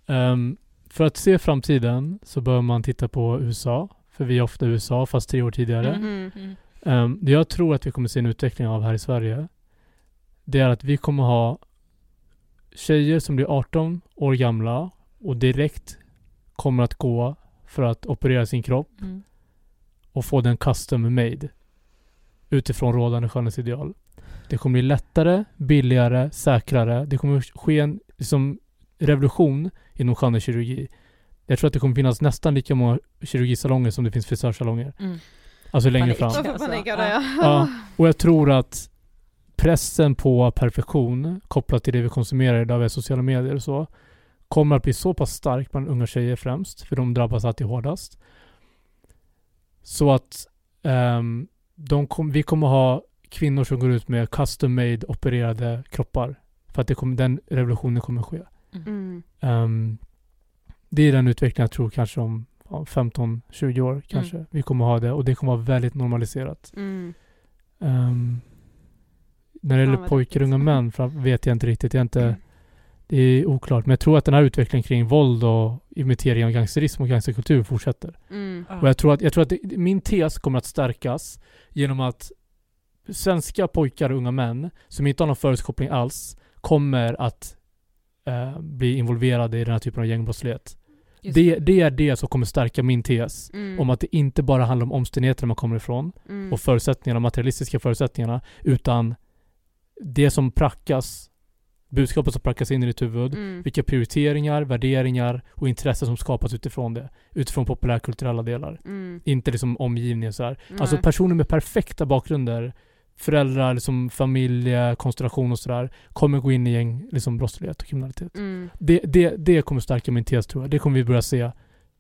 Ehm, för att se framtiden så bör man titta på USA. För vi är ofta i USA, fast tre år tidigare. Mm. Mm. Ehm, det jag tror att vi kommer se en utveckling av här i Sverige, det är att vi kommer ha tjejer som blir 18 år gamla och direkt kommer att gå för att operera sin kropp Mm. och få den custom made utifrån rådande skönhetsideal. Det kommer bli lättare, billigare, säkrare. Det kommer ske en liksom, revolution inom skönhetskirurgi. Jag tror att det kommer finnas nästan lika många kirurgisalonger som det finns frisörsalonger. Mm. Alltså längre Panik. fram. Alltså, panik ja. ja. Och jag tror att pressen på perfektion kopplat till det vi konsumerar idag via sociala medier och så kommer att bli så pass stark bland unga tjejer främst, för de drabbas alltid hårdast. Så att de kom, vi kommer ha kvinnor som går ut med custom made opererade kroppar. För att det kommer, den revolutionen kommer ske. Mm. Ehm, det är den utvecklingen jag tror kanske om ja, 15-20 år kanske. Vi kommer ha det och det kommer vara väldigt normaliserat. Mm. Ehm, när det gäller vad pojkar och unga män vet jag inte riktigt. Jag inte, Mm. Det är oklart. Men jag tror att den här utvecklingen kring våld och imitering av gangsterism och gangsterkultur fortsätter. Mm. Och jag tror att, jag tror att det, min tes kommer att stärkas genom att svenska pojkar och unga män som inte har någon förutkoppling alls kommer att eh, bli involverade i den här typen av gängbrottslighet. Just Det, det är det som kommer stärka min tes Mm. om att det inte bara handlar om omständigheterna man kommer ifrån Mm. och förutsättningarna, materialistiska förutsättningarna, utan det som prackas, budskapet som prackas in i ditt huvud, Mm. vilka prioriteringar, värderingar och intressen som skapas utifrån det. Utifrån populärkulturella delar. Mm. Inte liksom omgivningen så här. Alltså personer med perfekta bakgrunder, föräldrar, liksom familjekonstellation och sådär, kommer gå in i gäng, liksom brottslighet och kriminalitet. Mm. Det, det, det kommer stärka min tes tror jag. Det kommer vi börja se,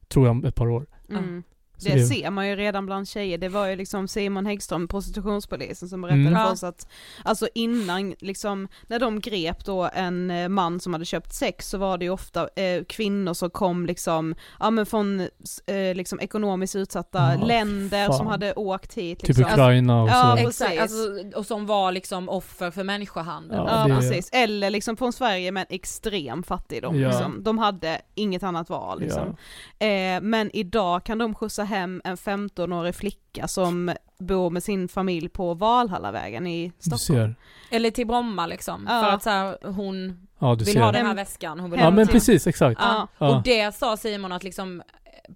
tror jag, om ett par år. Mm. Så Det, det- ser man ju redan bland tjejer, det var ju liksom Simon Häggström, prostitutionspolisen som berättade Mm. för Ja. oss att, alltså innan liksom, när de grep då en eh, man som hade köpt sex så var det ju ofta eh, kvinnor som kom liksom, ja men från eh, liksom ekonomiskt utsatta Ja, länder som fan. hade åkt hit Typ liksom. Ukraina och Ja, så. precis. Exakt, alltså, och som var liksom offer för människohandel. Ja, Ja, precis, eller liksom från Sverige med extrem fattigdom Ja. liksom. De hade inget annat val liksom. Eh, men idag kan de skjutsa hem en 15-årig flicka som bor med sin familj på Valhallavägen i Stockholm. Eller till Bromma liksom. Ja. För att så här, hon Ja, du vill ser. ha den här väskan, hon vill Ja men precis, exakt. Ja. Ja. Och det sa Simon att liksom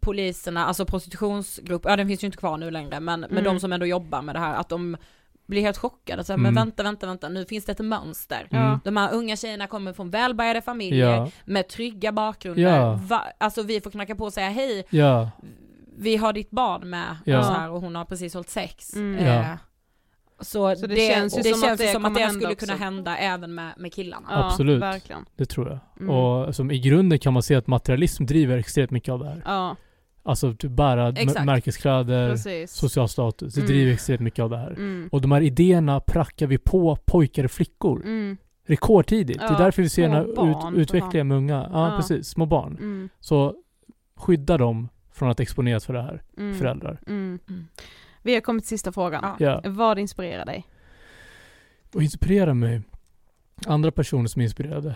poliserna, alltså prostitutionsgrupp, ja den finns ju inte kvar nu längre men, men Mm. de som ändå jobbar med det här, att de blir helt chockade. Så här, Mm. Men vänta, vänta, vänta, nu finns det ett mönster. Mm. De här unga tjejerna kommer från välbärgade familjer Ja, med trygga bakgrunder. Ja. Va, alltså vi får knacka på och säga hej, ja, vi har ditt barn med Ja. och, så här, och hon har precis hållit sex. Mm. Eh, Ja. Så, Så det, det känns ju det som att känns ju det som att det skulle också. kunna hända även med, med killarna. Ja, Absolut. verkligen. det tror jag. Mm. Och som i grunden kan man se att materialism driver extremt mycket av det här. Ja, Alltså typ bära märkeskläder, precis. social status. Det Mm. driver extremt mycket av det här. Mm. Och de här idéerna prackar vi på pojkar och flickor. Mm. Rekordtidigt. det Ja, är därför vi ser den här ut, utvecklingen med unga. Ja, Ja. precis. Små barn. Mm. Så skydda dem från att exponeras för det här. Mm. Föräldrar. Mm. Mm. Vi har kommit till sista frågan. Ja. Ja. Vad inspirerar dig? Och inspirera mig. Andra personer som är inspirerade.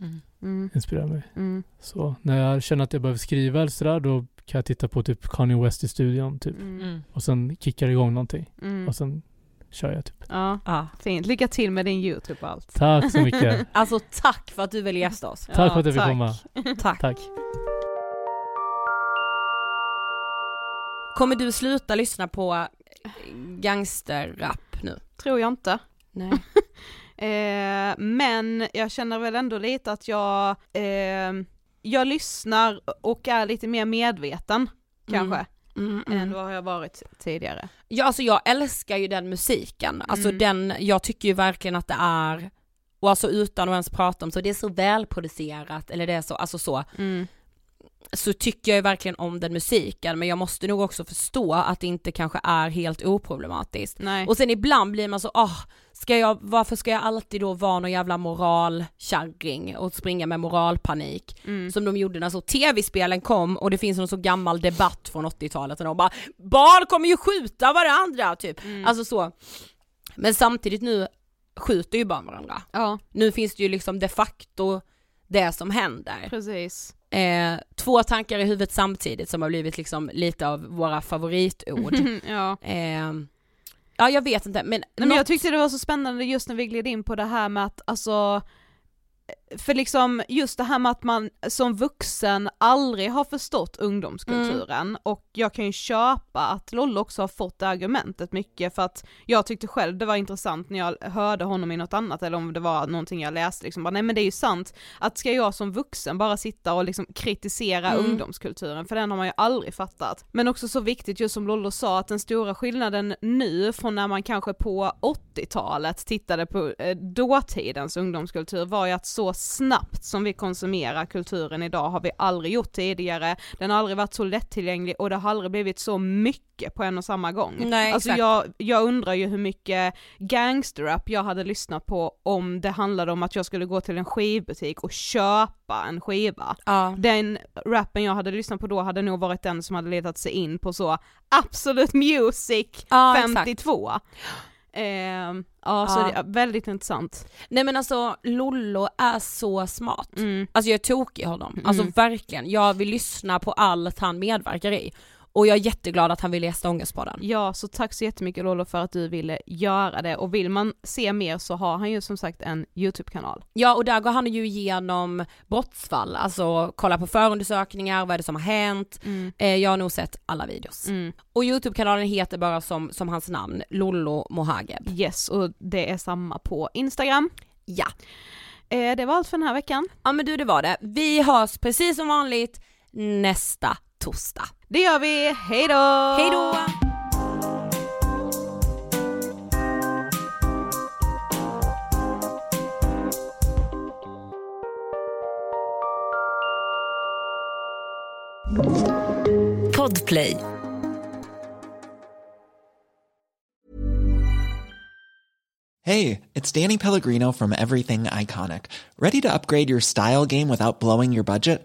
Mm. Mm. Inspirerar mig. Mm. Så när jag känner att jag behöver skriva eller sådär, då kan jag titta på typ Kanye West i studion typ. Och sen kickar igång någonting. Mm. Och sen kör jag typ. Ja, Ja. fint. Lycka till med din YouTube och allt. Tack så mycket. [LAUGHS] Alltså tack för att du ville gästa oss. Tack för att jag fick komma. Tack. Tack. Kommer du sluta lyssna på gangsterrap nu? Tror jag inte. Nej. [LAUGHS] Eh, men jag känner väl ändå lite att jag, eh, jag lyssnar och är lite mer medveten kanske, Mm, än mm. vad jag varit tidigare. Ja alltså jag älskar ju den musiken, alltså Mm. den, jag tycker ju verkligen att det är, och alltså utan att ens prata om så, det är så välproducerat eller det är så, alltså så, Mm. Så tycker jag ju verkligen om den musiken men jag måste nog också förstå att det inte kanske är helt oproblematiskt. Nej. Och sen ibland blir man så, ah, ska jag, varför ska jag alltid då vara någon jävla moralkärring och springa med moralpanik? Mm. Som de gjorde när så tv-spelen kom och det finns någon så gammal debatt från 80-talet och de bara Barn kommer ju skjuta varandra typ. Mm. Alltså så. Men samtidigt nu skjuter ju barn varandra. Ja, Nu finns det ju liksom de facto det som händer. precis. Eh, två tankar i huvudet samtidigt som har blivit liksom lite av våra favoritord. [LAUGHS] ja. eh, ja jag vet inte men, Nej, men något- jag tyckte det var så spännande just när vi gled in på det här med att alltså för liksom just det här med att man som vuxen aldrig har förstått ungdomskulturen Mm. och jag kan ju köpa att Lollo också har fått det argumentet mycket för att jag tyckte själv det var intressant när jag hörde honom i något annat eller om det var någonting jag läste liksom bara nej men det är ju sant att ska jag som vuxen bara sitta och liksom kritisera Mm. ungdomskulturen för den har man ju aldrig fattat. Men också så viktigt just som Lollo sa att den stora skillnaden nu från när man kanske på 80-talet tittade på eh, dåtidens ungdomskultur var ju att så snabbt som vi konsumerar kulturen idag har vi aldrig gjort tidigare, den har aldrig varit så lättillgänglig och det har aldrig blivit så mycket på en och samma gång. Nej, alltså exakt. jag, jag undrar ju hur mycket gangsterrap jag hade lyssnat på om det handlade om att jag skulle gå till en skivbutik och köpa en skiva. Ja. Den rappen jag hade lyssnat på då hade nog varit den som hade letat sig in på så Absolute Music Ja, exakt. 52. Ehm, ja, så Ja. det är väldigt intressant. Nej men alltså Lollo är så smart. Mm. Alltså jag är tokig i honom, alltså verkligen. Jag vill lyssna på allt han medverkar i. Och jag är jätteglad att han ville gästa Ångestpodden. Ja, så tack så jättemycket Lollo för att du ville göra det och vill man se mer så har han ju som sagt en YouTube-kanal. Ja och där går han ju igenom brottsfall, alltså kolla på förundersökningar, vad är det som har hänt. Eh, jag har nog sett alla videos. Mm. Och YouTube-kanalen heter bara som, som hans namn, Lollo Mohageb. Yes, och det är samma på Instagram. Ja. Eh, det var allt för den här veckan. Ja men du det var det. Vi hörs precis som vanligt nästa torsdag. Det gör vi, hej då! Hej då! Podplay. Hey, it's Danny Pellegrino from Everything Iconic. Ready to upgrade your style game without blowing your budget?